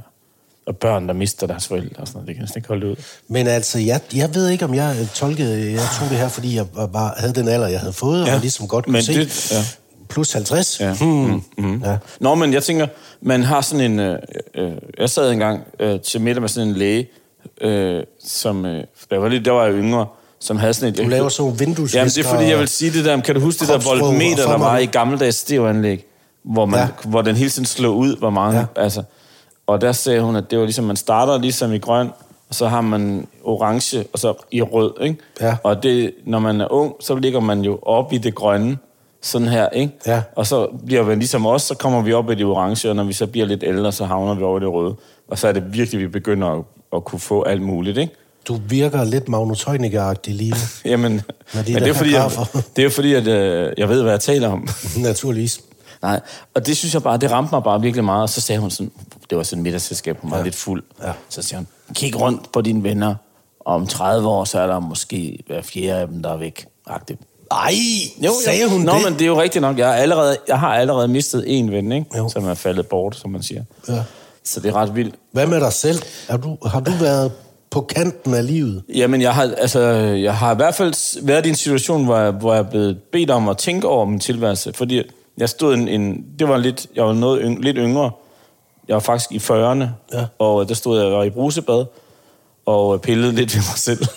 Speaker 2: Og børn, der mister deres forældre og sådan noget, det kan næsten ikke holde ud.
Speaker 1: Men altså, jeg, jeg ved ikke, om jeg øh, tolkede... Jeg tog det her, fordi jeg var, havde den alder, jeg havde fået,
Speaker 2: Ja.
Speaker 1: og ligesom godt kunne
Speaker 2: Men
Speaker 1: se.
Speaker 2: det- ja.
Speaker 1: Plus 50.
Speaker 2: Ja.
Speaker 1: Hmm. Mm. ja.
Speaker 2: Nå, men jeg tænker, man har sådan en... Øh, øh, jeg sad engang øh, til middag med sådan en læge, øh, som... Øh, der var lidt, der var jeg yngre, som havde sådan et...
Speaker 1: Du laver nogle vinduesvisker
Speaker 2: Jamen, det er fordi, jeg vil sige det der... Kan du huske det der voltmeter, der var i gammeldags stereoanlæg? Hvor, man, ja. Hvor den hele tiden slog ud, hvor mange... Ja. Altså, og der sagde hun, at det var ligesom, man starter ligesom i grøn, og så har man orange, og så i rød, ikke?
Speaker 1: Ja.
Speaker 2: Og det, når man er ung, så ligger man jo op i det grønne, sådan her, ikke?
Speaker 1: Ja.
Speaker 2: Og så bliver vi ligesom os, så kommer vi op i det orange, og når vi så bliver lidt ældre, så havner vi over i det røde. Og så er det virkelig, vi begynder at, at kunne få alt muligt, ikke?
Speaker 1: Du virker lidt magnetøjniker lige nu.
Speaker 2: Jamen,
Speaker 1: de
Speaker 2: men det er fordi, jeg, det er fordi, at øh, jeg ved, hvad jeg taler om.
Speaker 1: Naturligvis.
Speaker 2: Nej, og det synes jeg bare, det ramte mig bare virkelig meget. Og så sagde hun sådan, det var sådan et middagsselskab, hun var ja. Lidt fuld.
Speaker 1: Ja.
Speaker 2: Så siger hun, kig rundt på dine venner, og om 30 år, så er der måske hver fjerde af dem, der er væk. Agtigt.
Speaker 1: Ej, jo, sagde hun
Speaker 2: Nå,
Speaker 1: det?
Speaker 2: men det er jo rigtigt nok. Jeg, har allerede, jeg har allerede mistet en ven, ikke?
Speaker 1: Jo.
Speaker 2: som er faldet bort, som man siger.
Speaker 1: Ja.
Speaker 2: Så det er ret vildt.
Speaker 1: Hvad med dig selv? Er du, har du været på kanten af livet?
Speaker 2: Jamen, jeg har, altså, jeg har i hvert fald været i en situation, hvor jeg, hvor jeg er blevet bedt om at tænke over min tilværelse. Fordi jeg stod en, en det var lidt, jeg var noget yng, lidt yngre. Jeg var faktisk i 40'erne,
Speaker 1: Ja.
Speaker 2: og der stod jeg, jeg var i brusebad, og pillede lidt ved mig selv.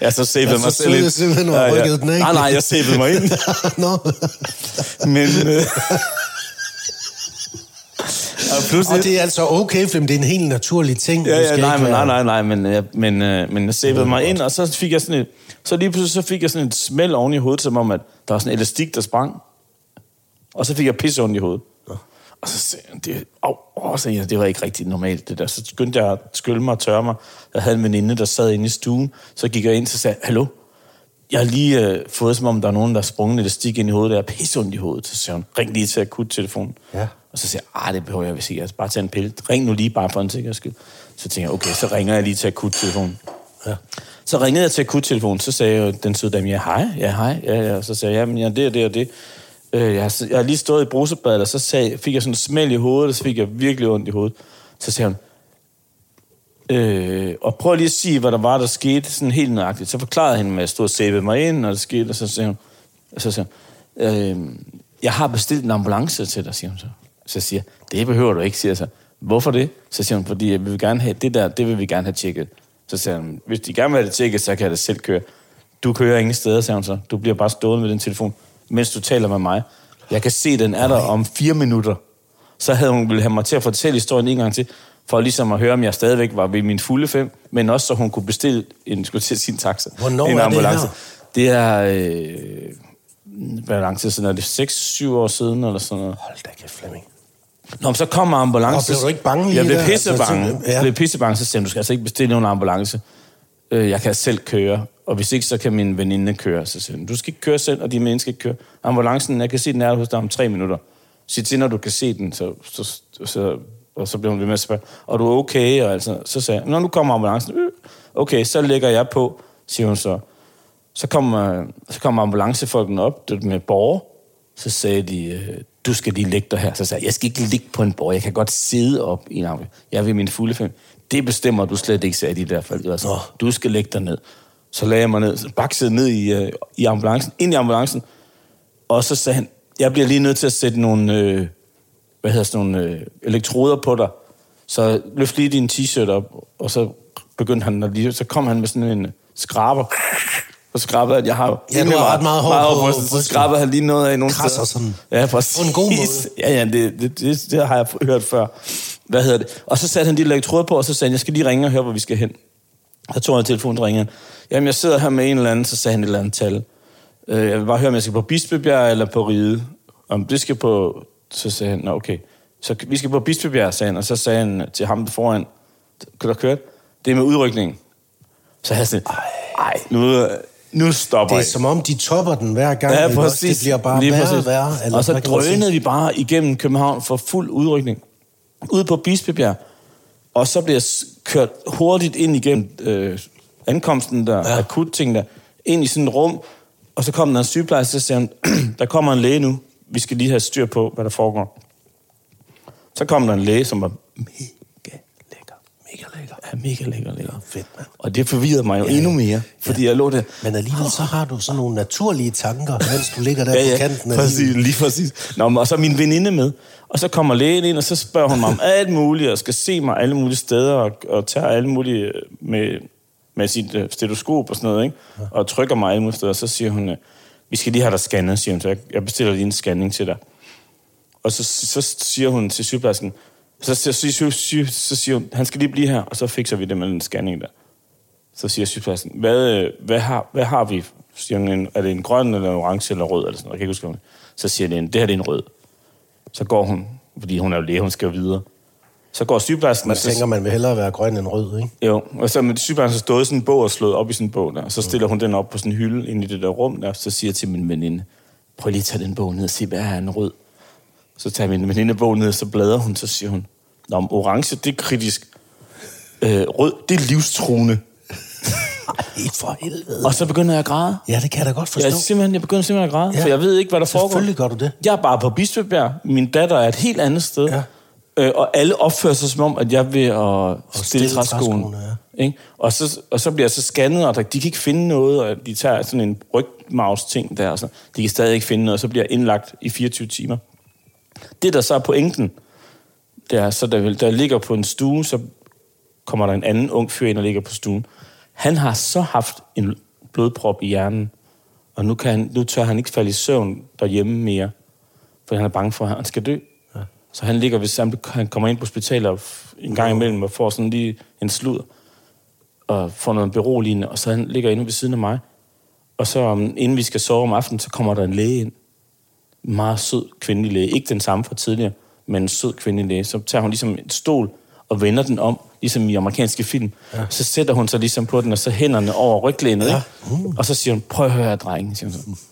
Speaker 2: Ja, så savede
Speaker 1: Altså,
Speaker 2: mig selv ind.
Speaker 1: jeg simpelthen og rykkede den af.
Speaker 2: Nej, nej, jeg savede mig ind.
Speaker 1: Nå.
Speaker 2: Men... Øh, og pludselig...
Speaker 1: Og det er altså okay, for det er en helt naturlig ting.
Speaker 2: Ja, ja, nej,
Speaker 1: ikke
Speaker 2: men, nej, nej, nej, men, ja, men, øh, men jeg savede mig ind, og så fik jeg sådan et, så lige pludselig så fik jeg sådan et smæld oven i hovedet, som om, at der var sådan en elastik, der sprang. Og så fik jeg pisse ondt i hovedet. Og så sagde jeg, det, åh, åh, så jeg, det var ikke rigtig normalt, det der. Så skyndte jeg at skylle mig og tørre mig. Jeg havde en veninde, der sad inde i stuen. Så gik jeg ind, så sagde hallo, jeg har lige øh, fået, som om der er nogen, der har sprunget elastik ind i hovedet, der er pisse ondt i hovedet. Så siger hun, ring lige til akuttelefonen.
Speaker 1: Ja.
Speaker 2: Og så siger jeg, ah, det behøver jeg vist ikke. Jeg skal bare tage en pille. Ring nu lige bare for en sikkerheds skyld. Så tænker jeg, okay, så ringer jeg lige til akuttelefonen.
Speaker 1: Ja.
Speaker 2: Så ringede jeg til akuttelefonen, så sagde jeg, den søde dame, ja hej, ja hej, ja, ja. Så sagde jeg, jamen ja, det og det og det. Øh, jeg, har, jeg har lige stået i brusebadet, og så sagde, fik jeg sådan en smæld i hovedet, og så fik jeg virkelig ondt i hovedet. Så sagde hun, øh, og prøv lige at sige, hvad der var, der skete, sådan helt nøjagtigt. Så forklarede hende, at jeg stod og sæbede mig ind, og det skete, og så sagde hun, og så sagde hun øh, jeg har bestilt en ambulance til dig, siger hun så. Så siger det behøver du ikke, siger jeg så. Hvorfor det? Så siger hun, fordi vi vil gerne have, det der, det vil vi gerne have tjekket. Så siger hun, hvis de gerne vil have det tjekket, så kan jeg det selv køre. Du kører ingen steder, siger hun så. Du bliver bare stående med den telefon, mens du taler med mig. Jeg kan se, den er der om fire minutter. Så havde hun ville have mig til at fortælle historien en gang til, for ligesom at høre, om jeg stadigvæk var ved min fulde fem, men også så hun kunne bestille en, skulle til sin taxa.
Speaker 1: Hvornår
Speaker 2: en
Speaker 1: er det her?
Speaker 2: Det er, øh, hvad lang tid siden er det? 6-7 år siden, eller sådan noget.
Speaker 1: Hold da kæft, Flemming.
Speaker 2: Nå, men så kommer ambulance.
Speaker 1: Og blev du ikke bange lige
Speaker 2: Jeg blev pissebange.
Speaker 1: Altså, så- ja.
Speaker 2: Jeg blev pissebange, så sagde du skal altså ikke bestille nogen ambulance. Øh, Jeg kan selv køre, og hvis ikke, så kan min veninde køre. Så siger hun, du skal ikke køre selv, og de mennesker ikke køre. Ambulancen, jeg kan se, den er hos dig om tre minutter. Sig til, når du kan se den, så, så, så, og så blev hun ved med at spørge, og du er okay? Og altså, så sagde jeg, når nu kommer ambulancen, øh, okay, så lægger jeg på, siger hun så. Så kommer, så kommer ambulancefolkene op det med borger. Så sagde de, øh, du skal lige ligge dig her. Så sagde jeg, jeg skal ikke ligge på en borger. Jeg kan godt sidde op i en ambulance. Jeg vil min fulde fem. Det bestemmer du slet ikke, sagde de der folk. Altså,
Speaker 1: Nå.
Speaker 2: du skal lægge dig ned. Så lagde jeg mig ned, baksede ned i, øh, i ambulancen, ind i ambulancen. Og så sagde han, jeg bliver lige nødt til at sætte nogle, øh, hvad hedder sådan nogle øh, elektroder på dig. Så løft lige din t-shirt op, og så begyndte han, at lige, så kom han med sådan en skraber. Og skrabede, at jeg har...
Speaker 1: Ja, du har ret meget hår på
Speaker 2: Så
Speaker 1: brystet.
Speaker 2: skrabede han lige noget af nogle
Speaker 1: Krasser
Speaker 2: steder.
Speaker 1: sådan.
Speaker 2: Ja, præcis.
Speaker 1: På en god måde.
Speaker 2: Ja, ja, det, det, det, det, har jeg hørt før. Hvad hedder det? Og så satte han de elektroder på, og så sagde han, jeg skal lige ringe og høre, hvor vi skal hen. Så tog han telefonen og ringede. Jamen, jeg sidder her med en eller anden, så sagde han et eller andet tal. Øh, jeg vil bare høre, om jeg skal på Bispebjerg eller på Ride. Om det skal på... Så sagde han, Nå, okay. Så vi skal på Bispebjerg, sagde han. Og så sagde han til ham foran, kan du køre? Det er med udrykning. Så jeg sådan, ej, nu, nu stopper
Speaker 1: Det er
Speaker 2: jeg.
Speaker 1: som om, de topper den hver gang.
Speaker 2: Ja,
Speaker 1: også?
Speaker 2: præcis.
Speaker 1: Det bliver bare
Speaker 2: Lige
Speaker 1: værre og værre. Eller
Speaker 2: og så drønede vi bare igennem København for fuld udrykning. Ud på Bispebjerg. Og så bliver jeg kørt hurtigt ind igennem øh, ankomsten der, ja. akut ting der, ind i sådan et rum. Og så kom der en sygeplejerske, og så sagde hun, der kommer en læge nu. Vi skal lige have styr på, hvad der foregår. Så kom der en læge, som var. Ja, mega lækker lækker.
Speaker 1: Fedt, mand.
Speaker 2: Og det forvirrede mig jo
Speaker 1: Ja,
Speaker 2: ja,
Speaker 1: ja.
Speaker 2: endnu mere, fordi jeg lå der,
Speaker 1: Men alligevel så har du sådan nogle naturlige tanker, mens du ligger der
Speaker 2: ja,
Speaker 1: på
Speaker 2: ja,
Speaker 1: kanten af
Speaker 2: præcis,
Speaker 1: livet.
Speaker 2: lige præcis. Nå, og så er min veninde med. Og så kommer lægen ind, og så spørger hun mig om alt muligt, og skal se mig alle mulige steder, og, og tager alle mulige med, med sit øh, stetoskop og sådan noget, ikke? og trykker mig alle mulige steder. Og så siger hun, øh, vi skal lige have dig scannet, siger hun. Så jeg, jeg bestiller lige en scanning til dig. Og så, så siger hun til sygeplejersken, så, så, så, så, så, så siger hun, han skal lige blive her, og så fikser vi det med den scanning der. Så siger sygeplejersken, hvad, øh, hvad, har, hvad har vi? Siger hun, en- er det en grøn, eller en orange, eller rød, eller sådan noget? Jeg kan ikke huske, Så siger de, det her det er en rød. Så går hun, fordi hun er jo læge, hun skal videre. Så går sygeplejersken,
Speaker 1: Man
Speaker 2: og så,
Speaker 1: tænker, man vil hellere være grøn end rød, ikke?
Speaker 2: jo, og så med sygeplejersken stået i sådan en bog og slået op i sådan en bog der. Og så stiller hun den op på sådan en hylde inde i det der rum der, så siger jeg til min veninde, prøv lige at tage den bog ned og se, hvad er en rød? Så tager min veninde bogen ned, og så bladrer hun, så siger hun, Nå, men orange, det er kritisk. Øh, rød, det er livstruende.
Speaker 1: Ej, for helvede.
Speaker 2: Og så begynder jeg at græde.
Speaker 1: Ja, det kan jeg da godt forstå.
Speaker 2: Jeg, simpelthen, jeg begynder simpelthen at græde,
Speaker 1: Ja.
Speaker 2: ja. for jeg ved ikke, hvad der foregår.
Speaker 1: Selvfølgelig gør du det.
Speaker 2: Jeg er bare på Bispebjerg. Min datter er et helt andet sted.
Speaker 1: Ja.
Speaker 2: Øh, og alle opfører sig som om, at jeg ved at stille
Speaker 1: stille
Speaker 2: træskoen.
Speaker 1: træskoene,
Speaker 2: Ikke? Og, så, og så bliver jeg så scannet, og der, de kan ikke finde noget, og de tager sådan en rygmavs-ting der, og så, de kan stadig ikke finde noget, og så bliver jeg indlagt i 24 timer. Det, der så er pointen, det er, så der, der ligger på en stue, så kommer der en anden ung fyr ind og ligger på stuen. Han har så haft en blodprop i hjernen, og nu, kan han, nu tør han ikke falde i søvn derhjemme mere, for han er bange for, at han skal dø. Ja. Så han ligger, hvis han, han kommer ind på hospitalet en gang imellem og får sådan lige en slud, og får noget beroligende, og så han ligger inde ved siden af mig. Og så um, inden vi skal sove om aftenen, så kommer der en læge ind. Meget sød kvindelig læge. Ikke den samme fra tidligere, men en sød kvindelig læge. Så tager hun ligesom en stol og vender den om, ligesom i amerikanske film. Ja. Så sætter hun sig ligesom på den, og så hænderne over ryglænet, ja. ikke? Uh. Og så siger hun, prøv at høre, drengen, siger hun så.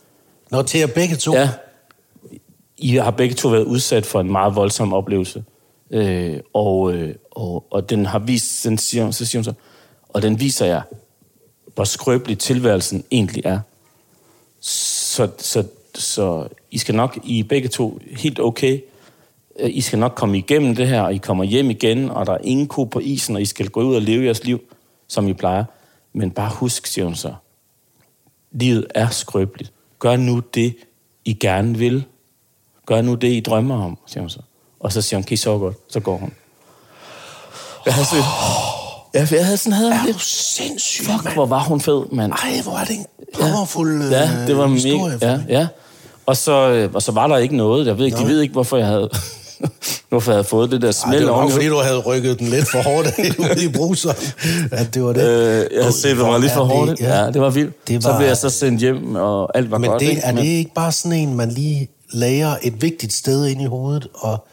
Speaker 1: Nå, til jer begge to?
Speaker 2: Ja. I har begge to været udsat for en meget voldsom oplevelse. Øh, og, øh, og, og den har vist, den siger, så siger hun så, og den viser jer, hvor skrøbelig tilværelsen egentlig er. Så, så, så I skal nok, I er begge to helt okay. I skal nok komme igennem det her, og I kommer hjem igen, og der er ingen ko på isen, og I skal gå ud og leve jeres liv, som I plejer. Men bare husk, siger hun så, livet er skrøbeligt. Gør nu det, I gerne vil. Gør nu det, I drømmer om, siger hun så. Og så siger hun, kan I så godt? Så går hun. Jeg har Ja, for jeg havde sådan havde
Speaker 1: Er
Speaker 2: lidt...
Speaker 1: du sindssyg,
Speaker 2: Fuck,
Speaker 1: mand?
Speaker 2: hvor var hun fed, mand.
Speaker 1: Ej, hvor er det en powerful
Speaker 2: Ja,
Speaker 1: øh,
Speaker 2: det var
Speaker 1: historie.
Speaker 2: mega... Ja, ja. Og så, øh, og så var der ikke noget. Jeg ved ikke, de ved ikke, hvorfor jeg havde... hvorfor jeg havde fået det der
Speaker 1: Ej,
Speaker 2: smæld
Speaker 1: det var nok, fordi du havde rykket den lidt for hårdt ude i bruseren. At det var det.
Speaker 2: Øh, jeg havde set, det var lidt for hårdt.
Speaker 1: det-
Speaker 2: Ja, det var vildt.
Speaker 1: Det
Speaker 2: Så
Speaker 1: var-
Speaker 2: blev jeg så sendt hjem, og alt var
Speaker 1: Men
Speaker 2: godt.
Speaker 1: det,
Speaker 2: ikke?
Speaker 1: er det ikke bare sådan en, man lige lærer et vigtigt sted ind i hovedet, og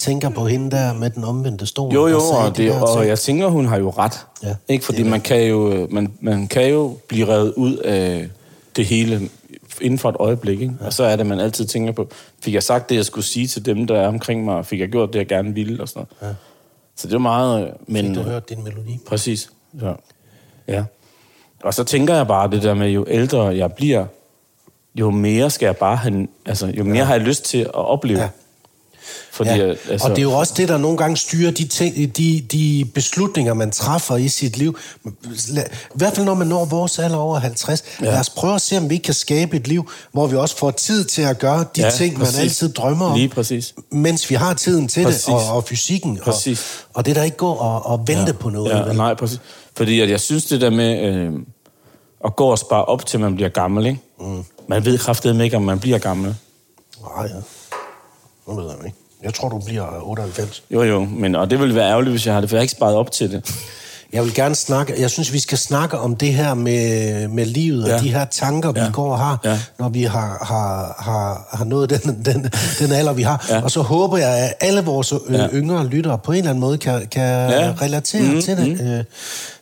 Speaker 1: tænker på hende der med den omvendte stol?
Speaker 2: Jo, jo, og,
Speaker 1: de
Speaker 2: det,
Speaker 1: der
Speaker 2: og jeg tænker, hun har jo ret.
Speaker 1: Ja,
Speaker 2: ikke? Fordi man kan, jo, man, man kan jo blive revet ud af det hele inden for et øjeblik. Ikke? Ja. Og så er det, man altid tænker på, fik jeg sagt det, jeg skulle sige til dem, der er omkring mig, fik jeg gjort det, jeg gerne ville, og sådan noget. Ja. Så det er meget... øh, Men,
Speaker 1: Fik du hørt din melodi?
Speaker 2: Præcis. Så, ja. Og så tænker jeg bare det der med, jo ældre jeg bliver, jo mere skal jeg bare have, altså, jo mere ja. har jeg lyst til at opleve.
Speaker 1: Ja.
Speaker 2: Fordi,
Speaker 1: Ja.
Speaker 2: altså,
Speaker 1: Og det er jo også det, der nogle gange styrer de, ting, de, de beslutninger, man træffer i sit liv. I hvert fald når man når vores alder over 50. Ja. Lad os prøve at se, om vi kan skabe et liv, hvor vi også får tid til at gøre de
Speaker 2: Ja,
Speaker 1: ting,
Speaker 2: præcis.
Speaker 1: man altid drømmer om.
Speaker 2: Lige præcis.
Speaker 1: Mens vi har tiden til
Speaker 2: Præcis.
Speaker 1: det, og, og fysikken.
Speaker 2: Præcis.
Speaker 1: Og, og det der ikke går og, og vente ja. på noget.
Speaker 2: Ja,
Speaker 1: vel?
Speaker 2: nej, præcis. Fordi at jeg synes det der med øh, at gå og spare op til man bliver gammel, ikke? Mm. Man ved kraftedeme ikke, om man bliver gammel.
Speaker 1: Nej, ja. Nu ved jeg ikke. Jeg tror, du bliver 98.
Speaker 2: Jo, jo, men, og det ville være ærgerligt, hvis jeg har det, for jeg har ikke sparet op til det.
Speaker 1: Jeg vil gerne snakke, jeg synes, vi skal snakke om det her med, med livet, ja. Og de her tanker, vi
Speaker 2: Ja.
Speaker 1: går og har,
Speaker 2: Ja.
Speaker 1: når vi har, har, har, har nået den, den, den alder, vi har.
Speaker 2: Ja.
Speaker 1: Og så håber jeg, at alle vores øh,
Speaker 2: Ja.
Speaker 1: yngre lyttere på en eller anden måde kan, kan
Speaker 2: Ja.
Speaker 1: relatere
Speaker 2: Mhm,
Speaker 1: til det. Øh,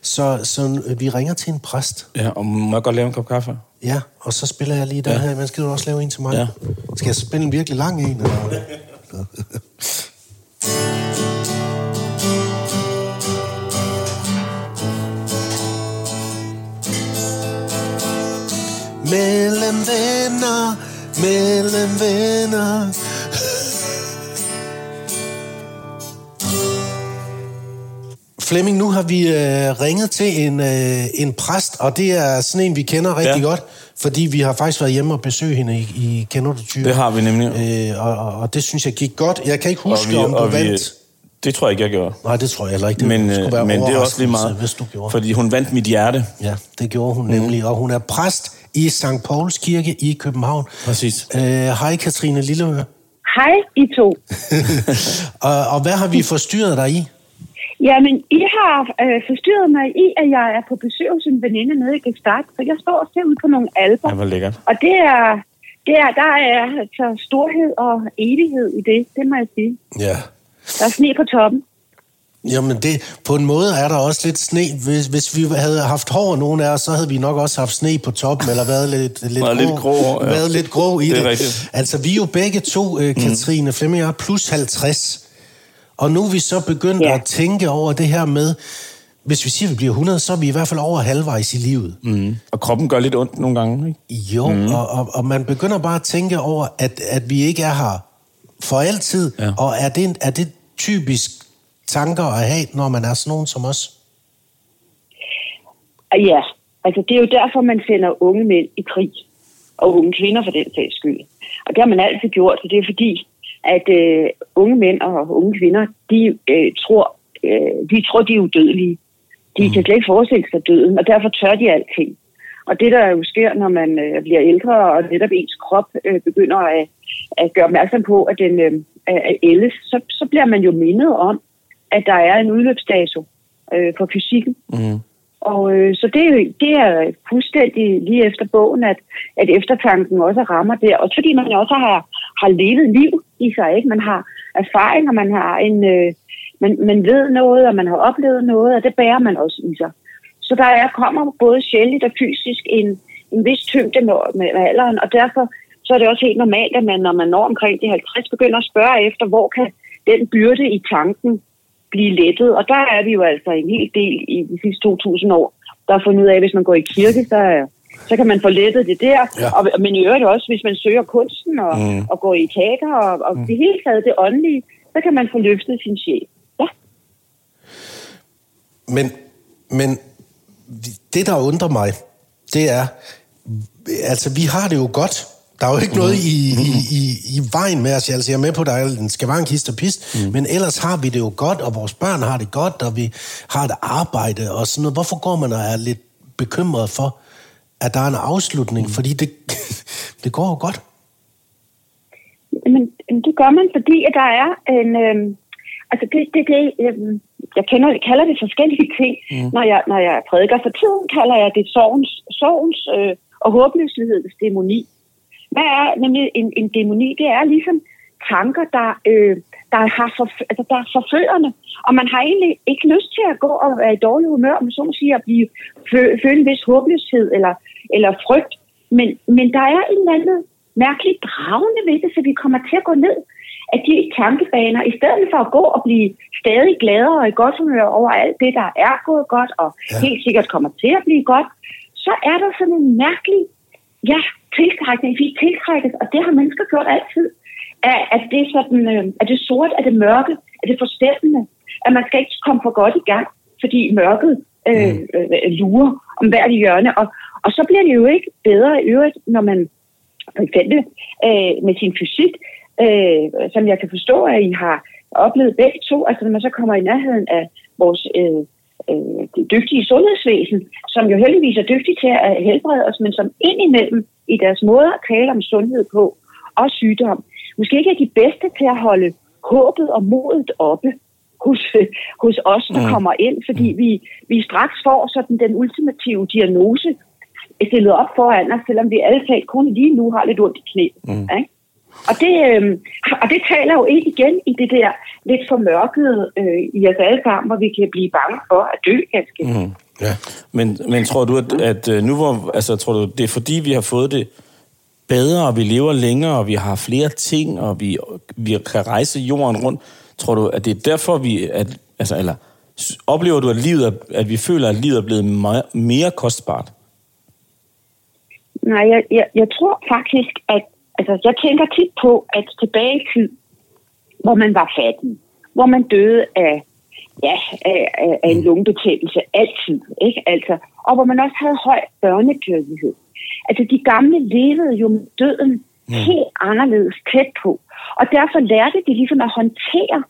Speaker 1: Så, så øh, vi ringer til en præst.
Speaker 2: Ja, og må jeg godt lave en kop kaffe?
Speaker 1: Ja, og så spiller jeg lige den
Speaker 2: Ja.
Speaker 1: her. Men skal du også lave en til mig?
Speaker 2: Ja.
Speaker 1: Skal jeg spille en virkelig lang en? Eller? mellem venner, mellem venner. Flemming, nu har vi øh, ringet til en, øh, en præst, og det er sådan en, vi kender rigtig ja. Godt, fordi vi har faktisk været hjemme og besøgt hende i, i Kender du?
Speaker 2: Det har vi nemlig.
Speaker 1: Øh, og, og, og det synes jeg gik godt. Jeg kan ikke huske, om du vandt.
Speaker 2: Det tror jeg ikke, jeg gjorde.
Speaker 1: Nej, det tror jeg heller ikke. Det
Speaker 2: Men,
Speaker 1: skulle
Speaker 2: øh,
Speaker 1: være
Speaker 2: men det er også lige meget,
Speaker 1: Hvis du gjorde.
Speaker 2: fordi hun vandt mit hjerte.
Speaker 1: Ja, det gjorde hun nemlig. Og hun er præst i St. Pauls Kirke i København.
Speaker 2: Præcis.
Speaker 1: Øh, hej, Katrine Lilleøre.
Speaker 3: Hej, I to.
Speaker 1: og, og hvad har vi forstyrret dig i?
Speaker 3: Jamen, I har øh, forstyrret mig i, at jeg er på besøg hos en veninde nede i Gestart, så jeg står og ser ud på nogle alber.
Speaker 2: Ja, hvor lækkert.
Speaker 3: Og det er, det er, der er altså storhed og evighed i det, det må jeg sige.
Speaker 1: Ja.
Speaker 3: Der er sne på toppen.
Speaker 1: Jamen, det, på en måde er der også lidt sne. Hvis, hvis vi havde haft hår, nogen af os, så havde vi nok også haft sne på toppen, eller været lidt, lidt,
Speaker 2: Været lidt grå, ja.
Speaker 1: været lidt grå i
Speaker 2: Det
Speaker 1: det.
Speaker 2: rigtigt.
Speaker 1: Altså, vi er jo begge to, øh, Katrine mm. Flemming plus 50. Og nu er vi så begyndt
Speaker 3: Ja.
Speaker 1: at tænke over det her med, hvis vi siger, at vi bliver 100, så er vi i hvert fald over halvvejs i livet.
Speaker 2: Mm. Og kroppen gør lidt ondt nogle gange, ikke?
Speaker 1: Jo, mm. og, og, og man begynder bare at tænke over, at, at vi ikke er her for altid. Ja. Og er det, er det typisk tanker at have, når man er sådan nogen som os?
Speaker 3: Og ja, altså det er jo derfor, man sender unge mænd i krig. Og unge kvinder for den sags skyld. Og det har man altid gjort, så det er fordi, at øh, unge mænd og unge kvinder, de øh, tror, øh, de tror, de er udødelige. De mm. kan slet ikke forestille sig døden, og derfor tør de alting. Og det, der jo sker, når man øh, bliver ældre, og netop ens krop øh, begynder at, at gøre opmærksom på, at den øh, er ældes, så, så bliver man jo mindet om, at der er en udløbsdato øh, for fysikken.
Speaker 2: Mm.
Speaker 3: Og øh, så det, er det er fuldstændig lige efter bogen, at, at eftertanken også rammer der. Og fordi man også har, har levet liv i sig, ikke? Man har erfaring, og man har en... Øh, man, man ved noget, og man har oplevet noget, og det bærer man også i sig. Så der er, kommer både sjældent og fysisk en, en vis tyngde med, med alderen, og derfor så er det også helt normalt, at man, når man når omkring de 50, begynder at spørge efter, hvor kan den byrde i tanken blive lettet. Og der er vi jo altså en hel del i de sidste 2.000 år, der har fundet ud af, at hvis man går i kirke, så, er- så kan man få lettet det der.
Speaker 1: Ja.
Speaker 3: Og, men i øvrigt også, hvis man søger kunsten og, mm. og går i teater og, og mm. det hele taget det åndelige, så kan man få løftet sin sjæl. Ja.
Speaker 1: Men, men det, der undrer mig, det er, altså vi har det jo godt. Der er jo ikke noget i, i, i, i vejen med os. Altså, jeg er med på, at der er en skavankist og pist, mm. men ellers har vi det jo godt, og vores børn har det godt, og vi har et arbejde og sådan noget. Hvorfor går man og er lidt bekymret for, at der er en afslutning? Mm. Fordi det, det går jo godt.
Speaker 3: Men men det gør man, fordi at der er en... Øhm, altså det, det, det øhm, jeg kender, jeg kalder det forskellige ting. Mm. Når, jeg, når jeg prædiker for tiden, kalder jeg det sorgens, sorgens øh, og håbløshedens dæmoni. Hvad er nemlig en, en dæmoni? Det er ligesom tanker, der, øh, der, har for, altså, der er forførende. Og man har egentlig ikke lyst til at gå og være i dårlig humør, om man så må sige, at blive, fø, føle en vis håbløshed eller, eller frygt. Men, men der er en eller anden mærkelig dragende ved det, så vi kommer til at gå ned af de tankebaner, i stedet for at gå og blive stadig gladere og i godt humør over alt det, der er gået godt, og
Speaker 1: Ja.
Speaker 3: helt sikkert kommer til at blive godt, så er der sådan en mærkelig ja, tiltrækning. Vi tiltrækkes, og det har mennesker gjort altid. At, at det er sådan, øh, at det sort, at det mørke, at det forstemmende. At man skal ikke komme for godt i gang, fordi mørket øh, øh, lurer om hvert hjørne. Og, og så bliver det jo ikke bedre i øvrigt, når man for eksempel øh, med sin fysik, øh, som jeg kan forstå, at I har oplevet begge to, altså når man så kommer i nærheden af vores øh, øh, dygtige sundhedsvæsen, som jo heldigvis er dygtige til at helbrede os, men som indimellem i deres måde at tale om sundhed på og sygdom, måske ikke er de bedste til at holde håbet og modet oppe hos, hos os, der mm. kommer ind, fordi vi, vi straks får sådan den ultimative diagnose stillet op foran os, selvom vi alle talt kun lige nu har lidt ondt i knæ. Mm. Ikke? Og, det, øh, og det taler jo ikke igen i det der lidt formørkede øh, i os alle sammen, hvor vi kan blive bange for at dø ganske. Mm.
Speaker 1: Ja.
Speaker 2: Men, men tror du, at, at øh, nu hvor, altså, tror du, det er fordi, vi har fået det bedre, og vi lever længere, og vi har flere ting, og vi, vi kan rejse jorden rundt. Tror du, at det er derfor, vi... At, altså, eller, oplever du, at, livet er, at vi føler, at livet er blevet mere, mere kostbart?
Speaker 3: Nej, jeg, jeg, jeg tror faktisk, at altså, jeg tænker tit på, at tilbage i tid, hvor man var fattig, hvor man døde af, ja, af, af, af en lungebetændelse altid, ikke? Altså, og hvor man også havde høj børnedødelighed. Altså, de gamle levede jo med døden mm. helt anderledes tæt på. Og derfor lærte de ligesom at håndtere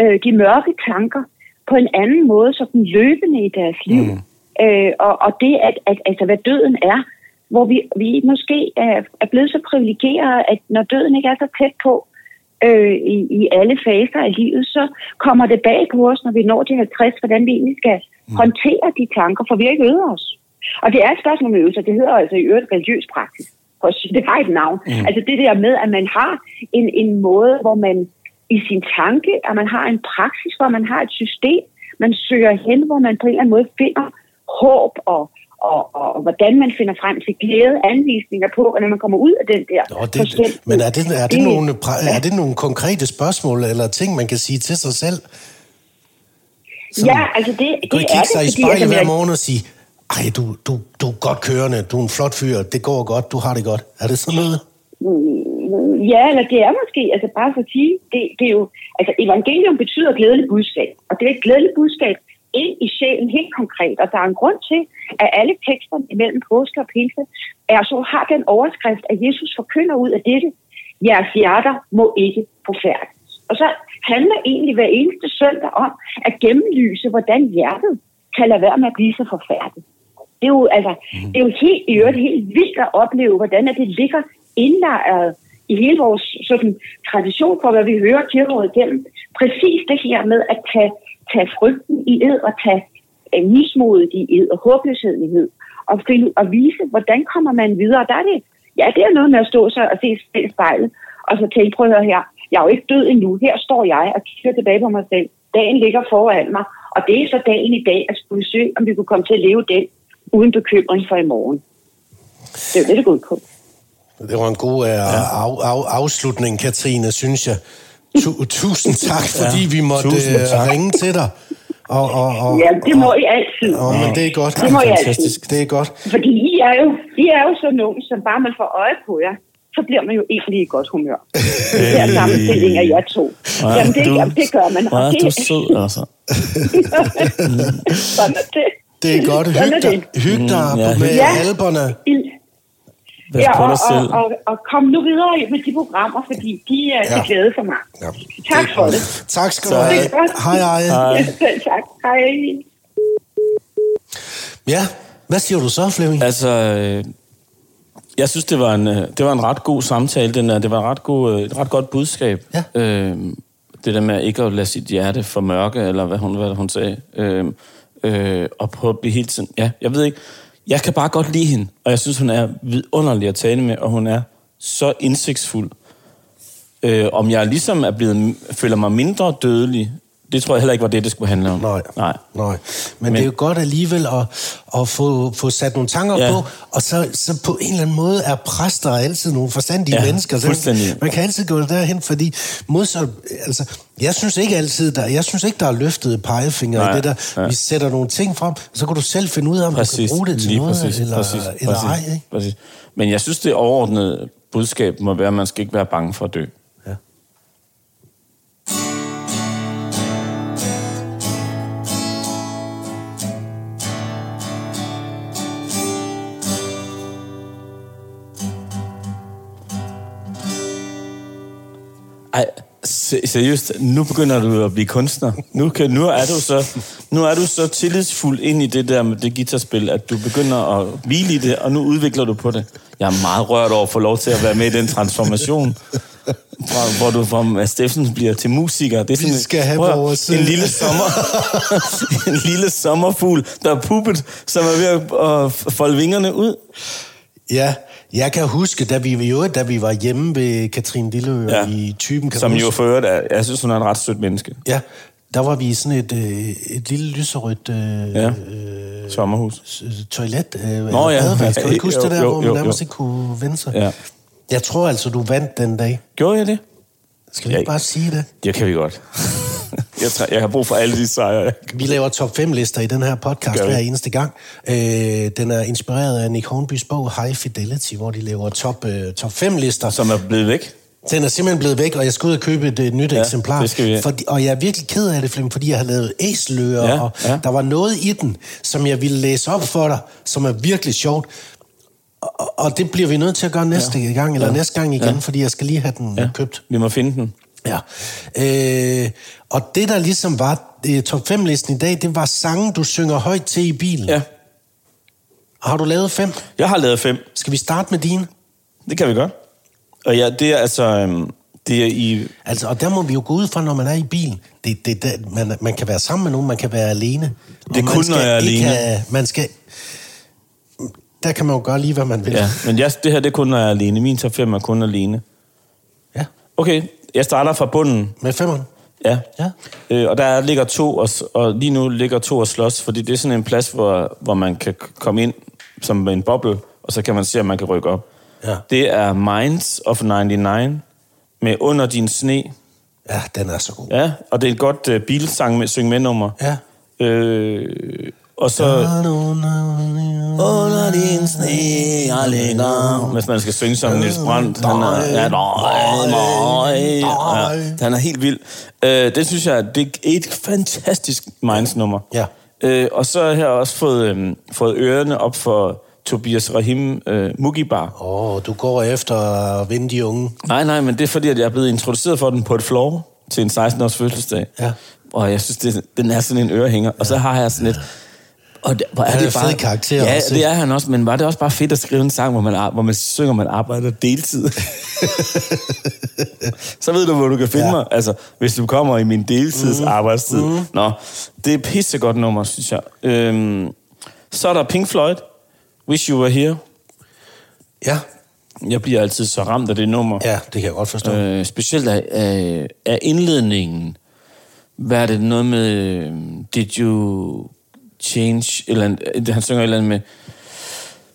Speaker 3: øh, de mørke tanker på en anden måde, sådan løbende i deres liv. Mm. Øh, og, og det, at, at altså, hvad døden er, hvor vi, vi måske er, er blevet så privilegerede, at når døden ikke er så tæt på øh, i, i alle faser af livet, så kommer det bag på os, når vi når de 50, hvordan vi egentlig skal mm. håndtere de tanker, for vi har ikke øvet os. Og det er et spørgsmål om øvelser, det hedder altså i øvrigt religiøs praksis. For Det har et navn. Mm. Altså det der med, at man har en, en måde, hvor man i sin tanke, at man har en praksis, hvor man har et system, man søger hen, hvor man på en eller anden måde finder håb og, og, og, og hvordan man finder frem til glæde, anvisninger på, når man kommer ud af den der
Speaker 1: Nå, det, men er det, er, det nogle, er det nogle konkrete spørgsmål eller ting, man kan sige til sig selv? Sådan,
Speaker 3: Ja, altså det, det er
Speaker 1: kigge
Speaker 3: det,
Speaker 1: sig i spejlet hver morgen og sige, ej, du, du, du er godt kørende, du er en flot fyr, det går godt, du har det godt. Er det sådan noget?
Speaker 3: Ja, eller det er måske, altså bare for at sige, det, det er jo, altså evangelium betyder glædelig budskab, og det er et glædeligt budskab ind i sjælen helt konkret, og der er en grund til, at alle teksterne imellem påske og pinse er så har den overskrift, at Jesus forkynder ud af dette, jeres hjerter må ikke forfærdes. Og så handler egentlig hver eneste søndag om at gennemlyse, hvordan hjertet kan lade være med at blive så forfærdet. Det er jo, altså, det er jo helt, i øvrigt helt vildt at opleve, hvordan det ligger indlejret i hele vores sådan, tradition for, hvad vi hører kirkerådet igennem. Præcis det her med at tage, tage frygten i ed og tage øh, mismodet i ed og håbløsheden i ed og, finde, og vise, hvordan kommer man videre. Der er det, ja, det er noget med at stå sig og se i spejlet og så tænke, prøv at høre her, jeg er jo ikke død endnu. Her står jeg og kigger tilbage på mig selv. Dagen ligger foran mig, og det er så dagen i dag at skulle søge, om vi kunne komme til at leve den uden bekymring for i morgen. Det er jo det, det går ud på.
Speaker 1: Det var en god uh, af, af, afslutning, Katrine, synes jeg. Tu, tusind tak, fordi ja, vi måtte uh, ringe til dig. Og, og, og,
Speaker 3: ja, det må I altid.
Speaker 1: Og, men det er godt.
Speaker 3: Det må I altid.
Speaker 1: Det er godt.
Speaker 3: Fordi I er jo, I er jo så nogen, som bare man får øje på jer, så bliver man jo egentlig i godt humør. Det er sammenstilling af jer to.
Speaker 2: Ja,
Speaker 3: jamen, det,
Speaker 2: du,
Speaker 3: jamen, det gør man.
Speaker 2: Ja,
Speaker 3: det,
Speaker 2: du er sød, altså.
Speaker 3: sådan er det.
Speaker 1: Det er godt. Hyg dig, hyg dig
Speaker 2: Mm, ja,
Speaker 1: med
Speaker 3: Ja.
Speaker 1: alberne.
Speaker 2: Pas
Speaker 3: Ja,
Speaker 2: på
Speaker 3: og,
Speaker 2: selv.
Speaker 3: og, og, og kom nu videre med de programmer, fordi de er
Speaker 1: Ja.
Speaker 3: til glæde for mig.
Speaker 1: Ja.
Speaker 3: Tak for det.
Speaker 1: Tak skal du have. Hej, hej.
Speaker 2: Hej.
Speaker 3: Selv tak. Hej.
Speaker 1: Ja, hvad siger du så, Flemming?
Speaker 2: Altså, øh, jeg synes, det var en, øh, det var en ret god samtale. Den der. Det var et ret, god, øh, et ret godt budskab.
Speaker 1: Ja.
Speaker 2: Øh, det der med ikke at lade sit hjerte for mørke, eller hvad hun, hvad hun sagde. Øh, øh, og prøve at blive hele tiden... Ja, jeg ved ikke. Jeg kan bare godt lide hende, og jeg synes, hun er vidunderlig at tale med, og hun er så indsigtsfuld. Øh, om jeg ligesom er blevet, føler mig mindre dødelig, det tror jeg heller ikke var det, det skulle handle om.
Speaker 1: Nej.
Speaker 2: Nej.
Speaker 1: Nej. Men, Men det er jo godt alligevel at, at få, få sat nogle tanker
Speaker 2: Ja.
Speaker 1: på, og så, så på en eller anden måde er præster altid nogle forstandige
Speaker 2: Ja,
Speaker 1: mennesker. Så. Man kan altid gå derhen, fordi modsat, altså, jeg synes ikke altid, der, jeg synes ikke, der er løftet pegefinger i det der.
Speaker 2: ja.
Speaker 1: Vi sætter nogle ting frem, så kan du selv finde ud af, om
Speaker 2: Præcis,
Speaker 1: du kan bruge det til noget,
Speaker 2: præcis,
Speaker 1: eller,
Speaker 2: præcis,
Speaker 1: eller
Speaker 2: præcis,
Speaker 1: ej. Ikke?
Speaker 2: præcis. Men jeg synes, det overordnede budskab må være, at man skal ikke være bange for at dø. Se- seriøst, nu begynder du at blive kunstner. Nu, kan, nu, er du så, nu er du så tillidsfuld ind i det der med det guitarspil, at du begynder at hvile i det, og nu udvikler du på det. Jeg er meget rørt over at få lov til at være med i den transformation, fra, hvor du fra Steffensen bliver til musiker. Det er
Speaker 1: Vi skal have
Speaker 2: prøv
Speaker 1: vores,
Speaker 2: En
Speaker 1: øh,
Speaker 2: lille sommer, en lille sommerfugl, der er puppet, som er ved at folde vingerne ud.
Speaker 1: Ja, jeg kan huske, da vi, jo, da vi var hjemme ved Katrine Lilleø
Speaker 2: Ja.
Speaker 1: i typen, kan
Speaker 2: Som jo for øvrigt er, jeg synes, hun er en ret sødt menneske.
Speaker 1: Ja, der var vi i sådan et, øh, et lille lyserødt øh,
Speaker 2: Ja.
Speaker 1: øh,
Speaker 2: Sommerhus.
Speaker 1: toilet. Øh,
Speaker 2: Nå ja.
Speaker 1: badeværelse. Kan du ikke huske
Speaker 2: Jo,
Speaker 1: det der,
Speaker 2: jo,
Speaker 1: hvor man
Speaker 2: jo,
Speaker 1: nærmest
Speaker 2: jo.
Speaker 1: ikke kunne vende sig?
Speaker 2: Ja.
Speaker 1: Jeg tror altså, du vandt den dag.
Speaker 2: Gjorde jeg det?
Speaker 1: Skal vi ikke bare sige det?
Speaker 2: Det kan vi godt. Jeg, træ, jeg har brug for alle de sejre.
Speaker 1: Vi laver top 5 lister i den her podcast hver eneste gang. Øh, den er inspireret af Nick Hornbys bog High Fidelity, hvor de laver top, øh, top 5 lister.
Speaker 2: Som er blevet væk.
Speaker 1: Den er simpelthen blevet væk, og jeg skal ud og købe et, et nyt
Speaker 2: Ja,
Speaker 1: eksemplar.
Speaker 2: det skal vi.
Speaker 1: Fordi, og jeg er virkelig ked af det, Flemming, fordi jeg har lavet æseløer,
Speaker 2: Ja,
Speaker 1: og
Speaker 2: ja.
Speaker 1: der var noget i den, som jeg ville læse op for dig, som er virkelig sjovt. Og, og det bliver vi nødt til at gøre næste ja. gang, eller ja. næste gang igen, ja. fordi jeg skal lige have den ja. købt.
Speaker 2: Vi må finde den.
Speaker 1: Ja. Øh, og det, der ligesom var øh, top 5-listen i dag, det var sange, du synger højt til i bilen.
Speaker 2: Ja.
Speaker 1: Har du lavet fem?
Speaker 2: Jeg har lavet fem.
Speaker 1: Skal vi starte med dine?
Speaker 2: Det kan vi godt. Og ja, det er altså... Øhm, det er i...
Speaker 1: Altså, og der må vi jo gå ud fra, når man er i bilen. Det, det, det, man, man kan være sammen med nogen, man kan være alene.
Speaker 2: Det er kun, når jeg er alene.
Speaker 1: Have, man skal... Der kan man jo gøre lige, hvad man vil.
Speaker 2: Ja, men jeg, det her det er kun, når jeg er alene. Min top 5 er kun alene.
Speaker 1: ja.
Speaker 2: Okay, jeg starter fra bunden.
Speaker 1: Med femmeren.
Speaker 2: Ja.
Speaker 1: Ja.
Speaker 2: Øh, og der ligger to, og, og lige nu ligger to og slås, fordi det er sådan en plads, hvor, hvor man kan komme ind som en boble, og så kan man se, om man kan rykke op.
Speaker 1: Ja.
Speaker 2: Det er Minds of 99 med Under din sne.
Speaker 1: Ja, den er så god.
Speaker 2: Ja, og det er et godt uh, Beatles-sang med syng med nummer.
Speaker 1: Ja.
Speaker 2: Øh, og så... Under din sne, jeg ligger... Hvis man skal synge som Niels Brandt. Han er, ja, nej, ja, han er helt vild. Øh, det synes jeg, det er et fantastisk Minds-nummer.
Speaker 1: Ja.
Speaker 2: Øh, og så har jeg også fået, øh, fået ørerne op for Tobias Rahim øh, Mugibar.
Speaker 1: Åh, oh, du går efter at vinde de unge.
Speaker 2: Nej, nej, men det er fordi, at jeg er blevet introduceret for den på et floor til en 16-års fødselsdag.
Speaker 1: Ja.
Speaker 2: Og jeg synes, det, den er sådan en ørehænger. Og så har jeg sådan et... Og det, hvor er
Speaker 1: Han er
Speaker 2: det bare,
Speaker 1: fed karakter
Speaker 2: Ja,
Speaker 1: også,
Speaker 2: det er han også, men var det også bare fedt at skrive en sang, hvor man, hvor man synger, man arbejder deltid? så ved du, hvor du kan finde
Speaker 1: Ja.
Speaker 2: mig. Altså, hvis du kommer i min deltids mm. arbejdstid. Mm. Nå, det er et pissegodt nummer, synes jeg. Øhm, så er der Pink Floyd, Wish You Were Here.
Speaker 1: Ja,
Speaker 2: Jeg bliver altid så ramt af det nummer.
Speaker 1: ja, det kan jeg godt forstå. Øh.
Speaker 2: Øh, specielt af, af, af indledningen. Hvad er det? Noget med... øh, Did you change... Eller, andet- han synger et eller andet med...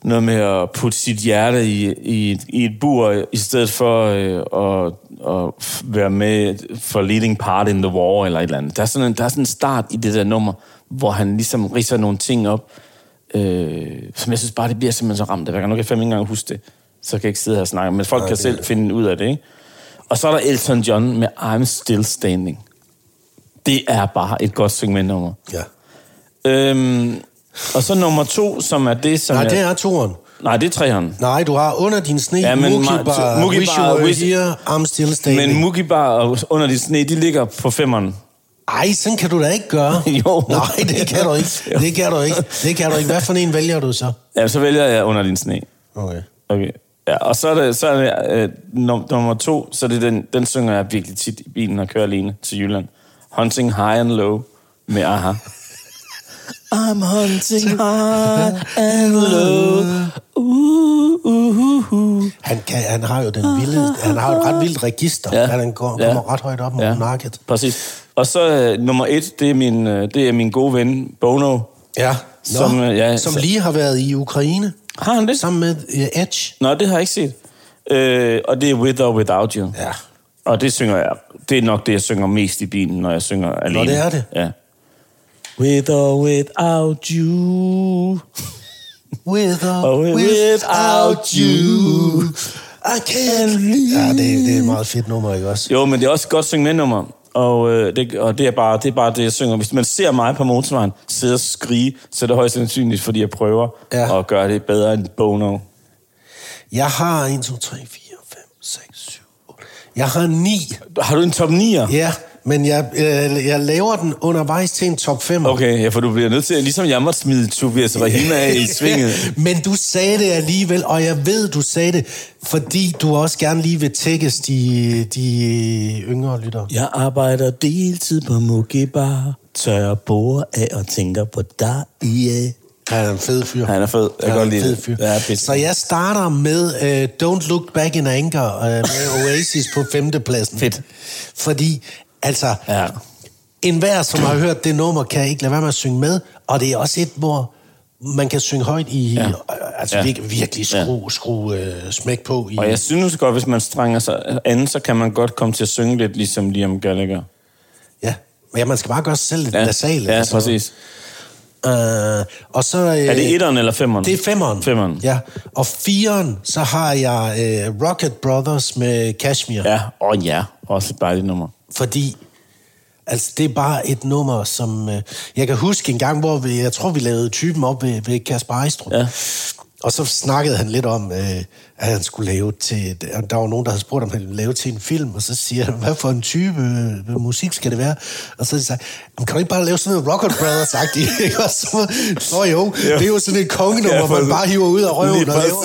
Speaker 2: Noget med at putte sit hjerte i, i, i et bur, i stedet for øh, at, at være med for leading part in the war, eller et eller andet. Der er sådan en, der er sådan en start i det der nummer, hvor han ligesom ridser nogle ting op, øh, som jeg synes bare, det bliver simpelthen så ramt. Jeg kan nok ikke engang huske det, så kan jeg ikke sidde her og snakke. Men folk
Speaker 1: Nej,
Speaker 2: kan
Speaker 1: det-
Speaker 2: selv finde ud af det, ikke? Og så er der Elton John med I'm Still Standing. Det er bare et godt segmentnummer.
Speaker 1: Ja.
Speaker 2: Øhm, og så nummer to, som er det, som
Speaker 1: Nej,
Speaker 2: er...
Speaker 1: det er toren.
Speaker 2: Nej, det er træeren.
Speaker 1: Nej, du har under din sne,
Speaker 2: Ja, men
Speaker 1: Mookie
Speaker 2: ma-
Speaker 1: Bar,
Speaker 2: Mookie
Speaker 1: Wish You Here, I'm Still Standing.
Speaker 2: Men Mookie Bar og Under de sne, de ligger på femmeren.
Speaker 1: Ej, sådan kan du da ikke gøre.
Speaker 2: Jo.
Speaker 1: Nej, det kan du ikke. Det kan du ikke. Det kan du ikke. Hvad for en vælger du så?
Speaker 2: Ja, så vælger jeg Under din sne.
Speaker 1: Okay.
Speaker 2: Okay. Ja, og så er det, så er det øh, num- nummer to, så er det den, den synger jeg virkelig tit i bilen, jeg kører alene til Jylland. Hunting High and Low med Aha. I'm hunting high and low. Uh, uh, uh, uh.
Speaker 1: Han, kan, han har jo den vilde, han har jo et ret vildt register. Ja. Han går, kommer
Speaker 2: Ja.
Speaker 1: ret højt op mod
Speaker 2: Ja.
Speaker 1: markedet.
Speaker 2: Præcis. Og så øh, nummer et, det er, min, øh, det er min gode ven, Bono.
Speaker 1: Ja. Nå,
Speaker 2: Som, øh, ja,
Speaker 1: som
Speaker 2: så-
Speaker 1: lige har været i Ukraine.
Speaker 2: Har han det?
Speaker 1: Sammen med uh, Edge.
Speaker 2: Nå, det har jeg ikke set. Øh, og det er With or Without You.
Speaker 1: Ja.
Speaker 2: Og det synger jeg. Det er nok det, jeg synger mest i bilen, når jeg synger alene.
Speaker 1: det er det?
Speaker 2: Ja. With or without you.
Speaker 1: With or
Speaker 2: Oh,
Speaker 1: without you. I can't leave. Ja, det, det er et meget fedt nummer, ikke også?
Speaker 2: Jo, men det er også et godt segmentnummer. Og, øh, det, og det, er bare, det er bare det, jeg synger. Hvis man ser mig på motorvejen sidde og skrige, så er det højst sandsynligt, fordi jeg prøver
Speaker 1: ja.
Speaker 2: at gøre det bedre end Bono.
Speaker 1: Jeg har 1, 2, 3, 4, 5, 6, 7, 8. Jeg har 9.
Speaker 2: Har du en top 9'er?
Speaker 1: Ja, men jeg, øh, jeg laver den undervejs til en top 5.
Speaker 2: Okay, ja, for du bliver nødt til, ligesom jeg måtte smide Tobias Rahima af i svinget.
Speaker 1: Men du sagde det alligevel, og jeg ved, du sagde det, fordi du også gerne lige vil tækkes de, de yngre lyttere.
Speaker 2: Jeg arbejder deltid på Mookie Bar, tør bore af og tænker på dig, yeah.
Speaker 1: Han er en fed fyr.
Speaker 2: Han er fed. Jeg kan
Speaker 1: er
Speaker 2: godt
Speaker 1: en
Speaker 2: lide
Speaker 1: fed
Speaker 2: det.
Speaker 1: fyr.
Speaker 2: Ja, pisse.
Speaker 1: Så jeg starter med uh, Don't Look Back in Anger uh, med Oasis på femtepladsen.
Speaker 2: Fedt.
Speaker 1: Fordi, altså,
Speaker 2: Ja.
Speaker 1: en hver, som har hørt det nummer, kan ikke lade være med at synge med, og det er også et, hvor man kan synge højt i, ja.
Speaker 2: Ja.
Speaker 1: altså
Speaker 2: Ja.
Speaker 1: virkelig, virkelig skrue, skrue uh, smæk på. I,
Speaker 2: Og jeg synes godt, hvis man strænger sig an, så kan man godt komme til at synge lidt ligesom Liam Gallagher.
Speaker 1: Ja, men ja, man skal bare gøre sig selv lidt
Speaker 2: Ja,
Speaker 1: nasal.
Speaker 2: ja præcis.
Speaker 1: Uh, og så... Uh,
Speaker 2: Er det etteren eller femmeren?
Speaker 1: Det er femmeren.
Speaker 2: Femmeren.
Speaker 1: Ja, og fireren, så har jeg uh, Rocket Brothers med Kashmir.
Speaker 2: Ja, og ja, også et dejligt nummer.
Speaker 1: Fordi, altså det er bare et nummer, som... Øh, jeg kan huske en gang, hvor vi, jeg tror, vi lavede typen op ved, ved Kasper Ejstrup.
Speaker 2: Ja.
Speaker 1: Og så snakkede han lidt om, øh, at han skulle lave til... Der var nogen, der havde spurgt, om han ville lave til en film, og så siger han, hvad for en type øh, musik skal det være? Og så sagde han, kan du ikke bare lave sådan noget Rocket Brothers-agtigt? ikke? Og så, Nå jo, det er jo sådan et kongenummer,
Speaker 2: Ja,
Speaker 1: ja, man bare hiver ud af røven
Speaker 2: Lige
Speaker 1: og laver.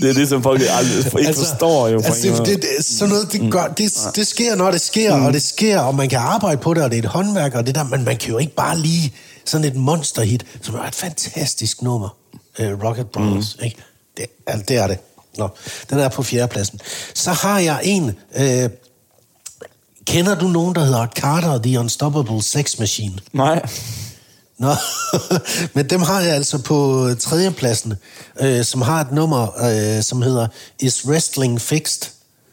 Speaker 2: Det er det, som folk aldrig ikke forstår jo.
Speaker 1: Altså, det, det, det, sådan noget, det, gør, det, det sker, når det sker, mm. og det sker, og man kan arbejde på det, og det er et håndværk, og det der, men man kan jo ikke bare lige sådan et monsterhit, som er et fantastisk nummer, uh, Rocket Brothers, mm. ikke? Det, altså, det er det. Nå, den er på fjerdepladsen. Så har jeg en, øh, kender du nogen, der hedder Carter, The Unstoppable Sex Machine?
Speaker 2: Nej.
Speaker 1: Nå, men dem har jeg altså på tredjepladsen, øh, som har et nummer, øh, som hedder Is Wrestling Fixed?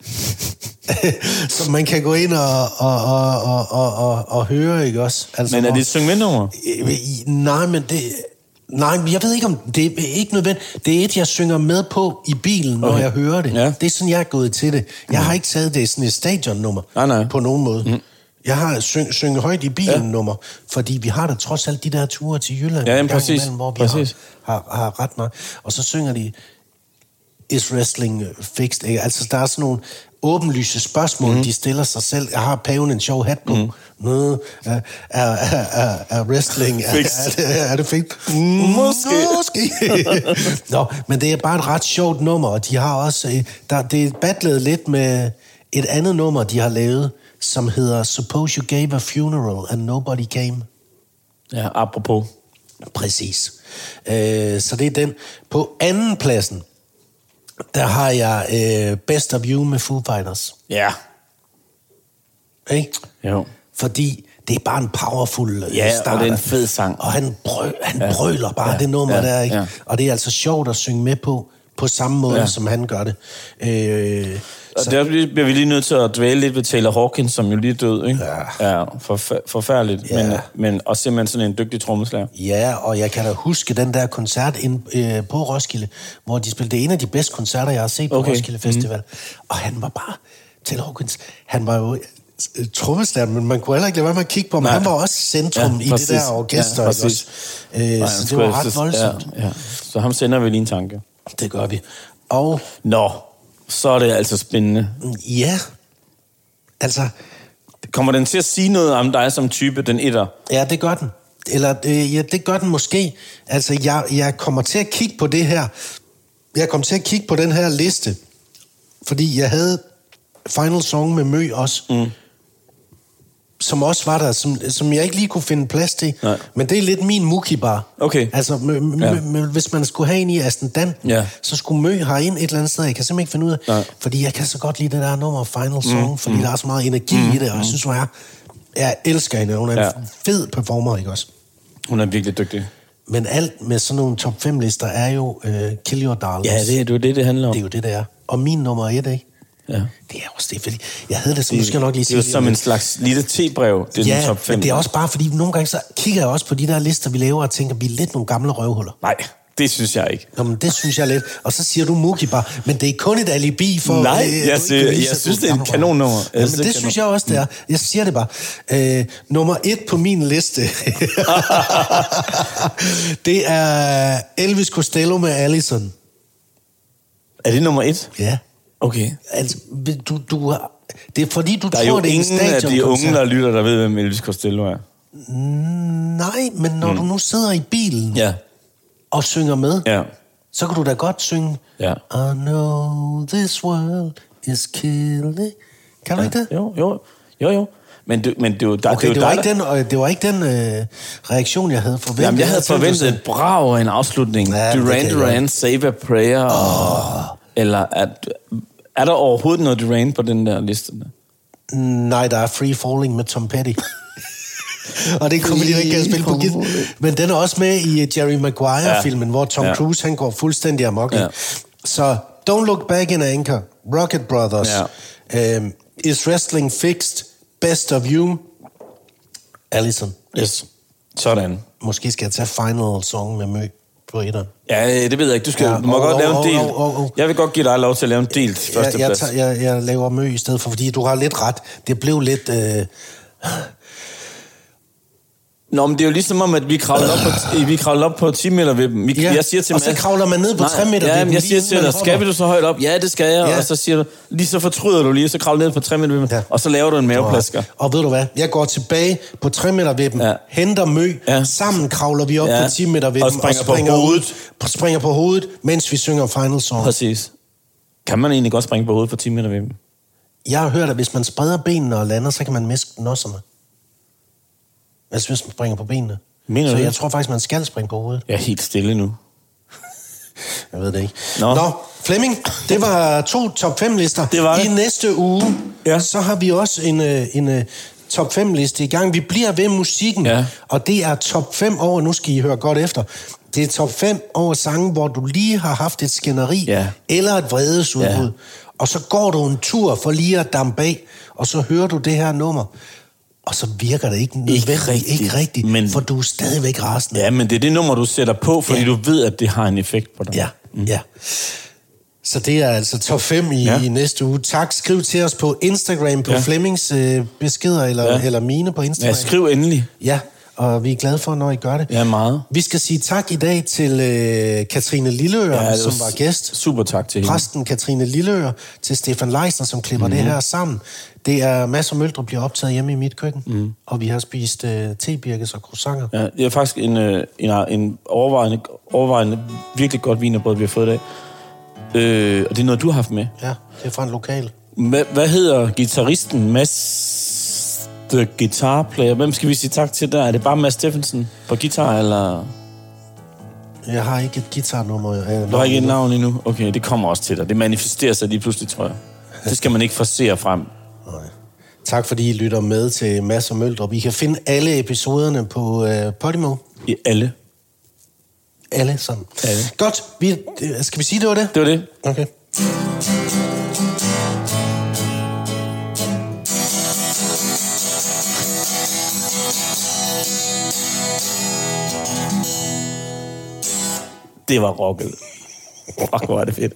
Speaker 1: som man kan gå ind og, og, og, og, og, og, og høre, ikke også? Altså,
Speaker 2: Men er det et synge
Speaker 1: Øh, Nej, men det... Nej, jeg ved ikke, om det er ikke nødvendigt. Det er et, jeg synger med på i bilen, når
Speaker 2: Okay.
Speaker 1: jeg hører det.
Speaker 2: Ja.
Speaker 1: Det er sådan, jeg er gået til det. Jeg har ikke taget det sådan et stadionnummer
Speaker 2: Nej, nej.
Speaker 1: på nogen måde. Mm. Jeg har syng, synget højt i bilen ja. nummer, fordi vi har da trods alt de der ture til Jylland.
Speaker 2: Ja,
Speaker 1: en
Speaker 2: jamen, præcis.
Speaker 1: imellem, hvor vi
Speaker 2: Præcis.
Speaker 1: Har, har, har ret meget. Og så synger de is wrestling fixed? Ikke? Altså, der er sådan nogle åbenlyse spørgsmål, mm. de stiller sig selv. Jeg har paven en sjov hat på. Mm. Noget er, er, er, er wrestling... Er, er, det, er det fixed?
Speaker 2: Måske.
Speaker 1: Måske. Nå, men det er bare et ret sjovt nummer, og de har også... øh, Der, det er battlet lidt med et andet nummer, de har lavet, som hedder Suppose You Gave a Funeral and Nobody Came.
Speaker 2: Ja, apropos.
Speaker 1: Præcis. Øh, så det er den. På anden pladsen, der har jeg øh, Best of You med Foo Fighters.
Speaker 2: Ja.
Speaker 1: Ikke?
Speaker 2: Jo.
Speaker 1: Fordi det er bare en powerful øh,
Speaker 2: Ja, og
Speaker 1: starter.
Speaker 2: det er en fed sang.
Speaker 1: Og han, brø, han ja. brøler bare ja. Det nummer
Speaker 2: Ja.
Speaker 1: der, ikke?
Speaker 2: Ja.
Speaker 1: Og det er altså sjovt at synge med på, på samme måde. Ja. som han gør det. Øh,
Speaker 2: Og der bliver vi lige nødt til at dvæle lidt ved Taylor Hawkins, som jo lige er død, ikke?
Speaker 1: Ja.
Speaker 2: Ja, forf- forfærdeligt.
Speaker 1: Ja.
Speaker 2: Men, men også simpelthen sådan en dygtig trommeslager.
Speaker 1: Ja, og jeg kan da huske den der koncert ind, øh, på Roskilde, hvor de spillede en af de bedste koncerter, jeg har set på okay. Roskilde Festival. Mm. Og han var bare, til Hawkins, han var jo øh, trommeslager, men man kunne heller ikke lade være med at kigge på ham.
Speaker 2: Nej.
Speaker 1: Han var også centrum ja, i det der orkester.
Speaker 2: Ja, præcis.
Speaker 1: øh,
Speaker 2: Nej,
Speaker 1: så det var ret
Speaker 2: efter-
Speaker 1: voldsomt.
Speaker 2: Ja, ja. Så ham sender vi lige en tanke.
Speaker 1: Det gør vi. Og
Speaker 2: Nå, så er det altså spændende.
Speaker 1: ja, altså,
Speaker 2: Kommer den til at sige noget om dig som type, den etter?
Speaker 1: Ja, det gør den. Eller øh, ja, det gør den måske. Altså, jeg, jeg kommer til at kigge på det her. Jeg kommer til at kigge på den her liste, fordi jeg havde Final Song med Mø også, mm. Som også var der, som, som jeg ikke lige kunne finde plads til.
Speaker 2: Nej.
Speaker 1: Men det er lidt min mukibar.
Speaker 2: Okay.
Speaker 1: Altså, mø,
Speaker 2: Ja.
Speaker 1: mø, hvis man skulle have en i Aston Dan,
Speaker 2: Ja.
Speaker 1: så skulle Mø herind et eller andet sted. Jeg kan simpelthen ikke finde ud af,
Speaker 2: Nej.
Speaker 1: fordi jeg kan så godt lide det der nummer Final Song, mm. fordi mm. der er så meget energi mm. i det, og jeg synes, hun er, jeg elsker hende. Hun er en
Speaker 2: Ja.
Speaker 1: fed performer, ikke også?
Speaker 2: Hun er virkelig dygtig.
Speaker 1: Men alt med sådan nogle top 5 lister er jo uh, Kill Your Darlings.
Speaker 2: Ja, det er jo det, det handler om.
Speaker 1: det er jo det, det er. Og min nummer et, ikke?
Speaker 2: Ja.
Speaker 1: Det er også det, fordi jeg havde det, som du skal nok lige
Speaker 2: det er jo
Speaker 1: sige.
Speaker 2: som en slags lille te-brev, det er
Speaker 1: ja,
Speaker 2: den top 5.
Speaker 1: men det er også bare, fordi nogle gange så kigger jeg også på de der lister, vi laver, og tænker, vi er lidt nogle gamle røvhuller.
Speaker 2: Nej, det synes jeg ikke.
Speaker 1: Nå, men det synes jeg lidt. Og så siger du Mukibar, men det er kun et alibi for...
Speaker 2: Nej,
Speaker 1: øh,
Speaker 2: jeg
Speaker 1: vise,
Speaker 2: jeg
Speaker 1: at du
Speaker 2: synes, det er en
Speaker 1: gammel
Speaker 2: kanonnummer. Jeg
Speaker 1: Ja,
Speaker 2: synes,
Speaker 1: men
Speaker 2: det
Speaker 1: det
Speaker 2: en
Speaker 1: synes jeg også, det er. Jeg siger det bare. Øh, nummer et på min liste, det er Elvis Costello med Allison.
Speaker 2: Er det nummer et?
Speaker 1: Ja.
Speaker 2: Okay.
Speaker 1: Altså, du, du har, det er fordi, du
Speaker 2: Der er
Speaker 1: tror,
Speaker 2: jo
Speaker 1: det er en
Speaker 2: ingen af de unge, der lytter, der ved, hvem Elvis Costello er.
Speaker 1: Nej, men når mm. du nu sidder i bilen
Speaker 2: Ja.
Speaker 1: og synger med,
Speaker 2: Ja.
Speaker 1: så kan du da godt synge
Speaker 2: Ja.
Speaker 1: I know this world is killing. Kan du ikke det?
Speaker 2: Jo, jo, jo, jo. Men, det, men det, er jo- der,
Speaker 1: Okay,
Speaker 2: det,
Speaker 1: det
Speaker 2: er jo
Speaker 1: var, ikke den, øh, det var ikke den øh, reaktion, jeg havde forventet.
Speaker 2: Jamen, jeg havde
Speaker 1: du
Speaker 2: forventet et brag og en afslutning.
Speaker 1: Ja,
Speaker 2: Ja, Duran Duran, Save a Prayer. Oh. Eller at, er der overhovedet noget Duran på den der liste?
Speaker 1: Nej, der er Free Falling med Tom Petty. og det kunne vi lige ikke kan spille på guitar. Men den er også med i øh, Jerry Maguire-filmen,
Speaker 2: Ja.
Speaker 1: hvor Tom
Speaker 2: Ja.
Speaker 1: Cruise han går fuldstændig amok.
Speaker 2: Ja.
Speaker 1: Så Don't Look Back in Anchor, Rocket Brothers,
Speaker 2: Ja.
Speaker 1: øhm, Is Wrestling Fixed, Best of You, Allison.
Speaker 2: Yes. Sådan.
Speaker 1: Måske skal jeg tage Final Song med Mø etteren.
Speaker 2: Ja, det ved jeg ikke. Du, skal,
Speaker 1: Ja,
Speaker 2: du må
Speaker 1: og-
Speaker 2: godt
Speaker 1: og-
Speaker 2: lave en
Speaker 1: og-
Speaker 2: del.
Speaker 1: og- og- og-
Speaker 2: Jeg vil godt give dig lov til at lave en del til
Speaker 1: Jeg, jeg,
Speaker 2: førsteplads.
Speaker 1: tager, jeg, jeg laver Mø i stedet for, fordi du har lidt ret. Det blev lidt... Øh,
Speaker 2: Nå, men det er jo ligesom om, at vi kravler op på, vi kravler op på 10 meter ved dem. Vi,
Speaker 1: Ja,
Speaker 2: Jeg siger til
Speaker 1: og så kravler man ned på
Speaker 2: Nej,
Speaker 1: 3 meter ved
Speaker 2: Ja, jeg siger til dig, skal du så højt op? Ja, det skal jeg.
Speaker 1: Ja.
Speaker 2: Og så siger du, lige så fortryder du lige, og så kravler ned på 3 meter ved dem.
Speaker 1: Ja.
Speaker 2: Og så laver du en maveplasker.
Speaker 1: Og ved du hvad? Jeg går tilbage på 3 meter ved dem, ja. Henter mø, ja. Sammen kravler vi op ja. På 10 meter ved
Speaker 2: Og
Speaker 1: dem,
Speaker 2: springer på hovedet.
Speaker 1: Ud, springer på hovedet, mens vi synger Final Song.
Speaker 2: Præcis. Kan man egentlig godt springe på hovedet for 10 meter ved dem?
Speaker 1: Jeg har hørt, at hvis man spreder benene og lander, så kan man miste nosserne. Altså hvis man springer på benene.
Speaker 2: Mener
Speaker 1: så
Speaker 2: du
Speaker 1: jeg tror faktisk, man skal springe på hovedet.
Speaker 2: Jeg er helt stille nu.
Speaker 1: Jeg ved det ikke.
Speaker 2: Nå.
Speaker 1: Nå Flemming, det var to top 5 lister.
Speaker 2: Det var det.
Speaker 1: I næste uge,
Speaker 2: Ja.
Speaker 1: så har vi også en, øh, en øh, top 5 liste i gang. Vi bliver ved musikken,
Speaker 2: Ja.
Speaker 1: og det er top 5 over, nu skal I høre godt efter, det er top 5 over sange, hvor du lige har haft et skænderi,
Speaker 2: Ja.
Speaker 1: eller et vredesudbrud.
Speaker 2: Ja.
Speaker 1: Og så går du en tur for lige at dampe af, og så hører du det her nummer, og så virker det ikke nødvendigt,
Speaker 2: rigtigt,
Speaker 1: ikke rigtigt
Speaker 2: men-
Speaker 1: for du er stadigvæk rasende.
Speaker 2: Ja, men det er det nummer, du sætter på, fordi
Speaker 1: Ja.
Speaker 2: du ved, at det har en effekt på dig.
Speaker 1: Ja, mm. ja. Så det er altså top 5 i, ja. I næste uge. Tak. Skriv til os på Instagram, på ja. Flemmings øh, beskeder, eller. Ja. eller mine på Instagram.
Speaker 2: Ja, skriv endelig.
Speaker 1: Ja, og vi er glade for, når I gør det.
Speaker 2: Ja, meget.
Speaker 1: Vi skal sige tak i dag til øh, Katrine Lilleør, ja, som var gæst.
Speaker 2: Super tak til hende.
Speaker 1: Præsten Katrine Lilleør, til Stefan Leisner, som klipper mm-hmm. det her sammen. Det er masser af møldre bliver optaget hjemme i mit køkken, mm. og vi har spist øh, tebirkes og croissanter.
Speaker 2: Ja, det er faktisk en, øh, en, en overvejende, overvejende virkelig godt vinerbrød, vi har fået i dag. Øh, og det er noget, du har haft med.
Speaker 1: Ja, det er fra en lokal.
Speaker 2: Hvad, hvad hedder gitarristen Mads The Guitar Player? Hvem skal vi sige tak til der? Er det bare Mads Steffensen på guitar, eller...
Speaker 1: Jeg har ikke et guitarnummer. Øh,
Speaker 2: Du har ikke et navn endnu? Okay, det kommer også til dig. Det manifesterer sig lige pludselig, tror jeg. Det skal man ikke forsere frem.
Speaker 1: Tak fordi I lytter med til Mads og Møldrup. I kan finde alle episoderne på øh, Podimo.
Speaker 2: I alle.
Speaker 1: Alle sammen.
Speaker 2: Alle.
Speaker 1: Godt. Vi, øh, skal vi sige, det var det?
Speaker 2: Det var det.
Speaker 1: Okay.
Speaker 2: Det var rocket. Fuck, hvor er det fedt.